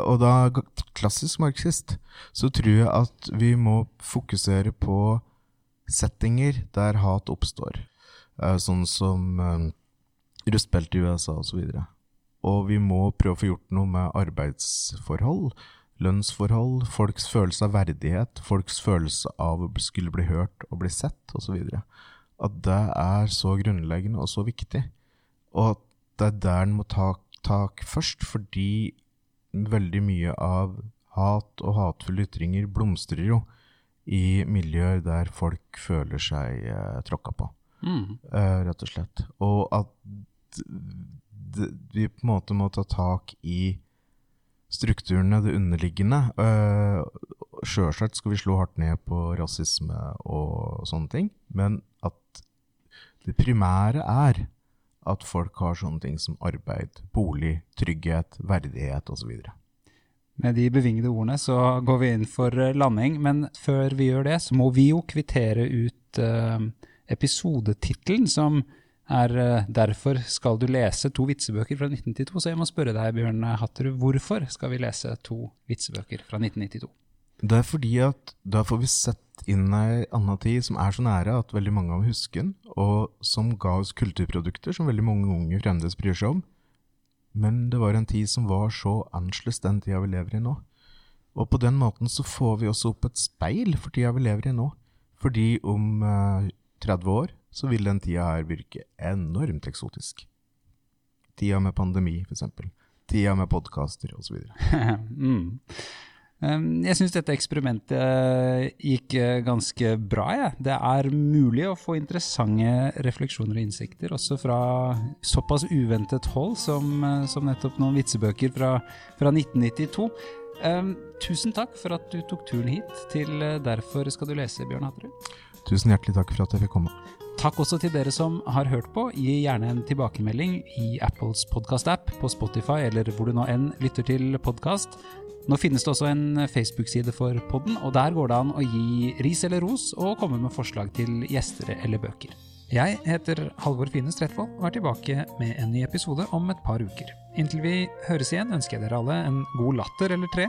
Og da klassisk marxist, så tror jeg at vi må fokusere på settinger der hat oppstår. Uh, sånn som rustbelte i USA osv. Og, så og vi må prøve å få gjort noe med arbeidsforhold, lønnsforhold, folks følelse av verdighet, folks følelse av å skulle bli hørt og bli sett osv. at det er så grunnleggende og så viktig. Og at det er der en må ta tak først, fordi veldig mye av hat og hatefulle ytringer blomstrer jo i miljøer der folk føler seg eh, tråkka på, Mm. eh, rett og slett. Og at d- vi på en måte må ta tak i strukturene, det underliggende. Uh, Sjølsagt skal vi slå hardt ned på rasisme og sånne ting, men at det primære er at folk har sånne ting som arbeid, bolig, trygghet, verdighet osv. Med de bevingede ordene så går vi inn for eh, landing, men før vi gjør det, så må vi jo kvittere ut uh, episodetittelen, som er eh, 'Derfor skal du lese to vitsebøker fra 1992'. Så jeg må spørre deg, Bjørn Hatterud, hvorfor skal vi lese to vitsebøker fra 1992? Det er fordi at da får vi sett inn ei anna tid som er så nære at veldig mange av husker den, og som ga oss kulturprodukter som veldig mange unge fremdeles bryr seg om. Men det var en tid som var så annerledes den tida vi lever i nå. Og på den måten så får vi også opp et speil for tida vi lever i nå. Fordi om eh, 30 år så vil den tida her virke enormt eksotisk. Tida med pandemi, eksempel. Tida med podkaster osv. mm. Jeg syns dette eksperimentet gikk eh, ganske bra. jeg. Det er mulig å få interessante refleksjoner og innsikter, også fra såpass uventet hold som, eh, som nettopp noen vitsebøker fra, fra 1992. Um, tusen takk for at du tok turen hit til eh, Derfor skal du lese, Bjørn Hatterud. Tusen hjertelig takk for at jeg fikk komme. Takk også til dere som har hørt på. Gi gjerne en tilbakemelding i Apples podkast-app, på Spotify eller hvor du nå enn lytter til podkast. Nå finnes det også en Facebook-side for podden, og der går det an å gi ris eller ros og komme med forslag til gjester eller bøker. Jeg heter Halvor Fine Stretvold og er tilbake med en ny episode om et par uker. Inntil vi høres igjen ønsker jeg dere alle en god latter eller tre,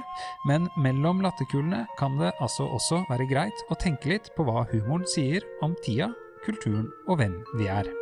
men mellom latterkulene kan det altså også være greit å tenke litt på hva humoren sier om tida, kulturen og hvem vi er.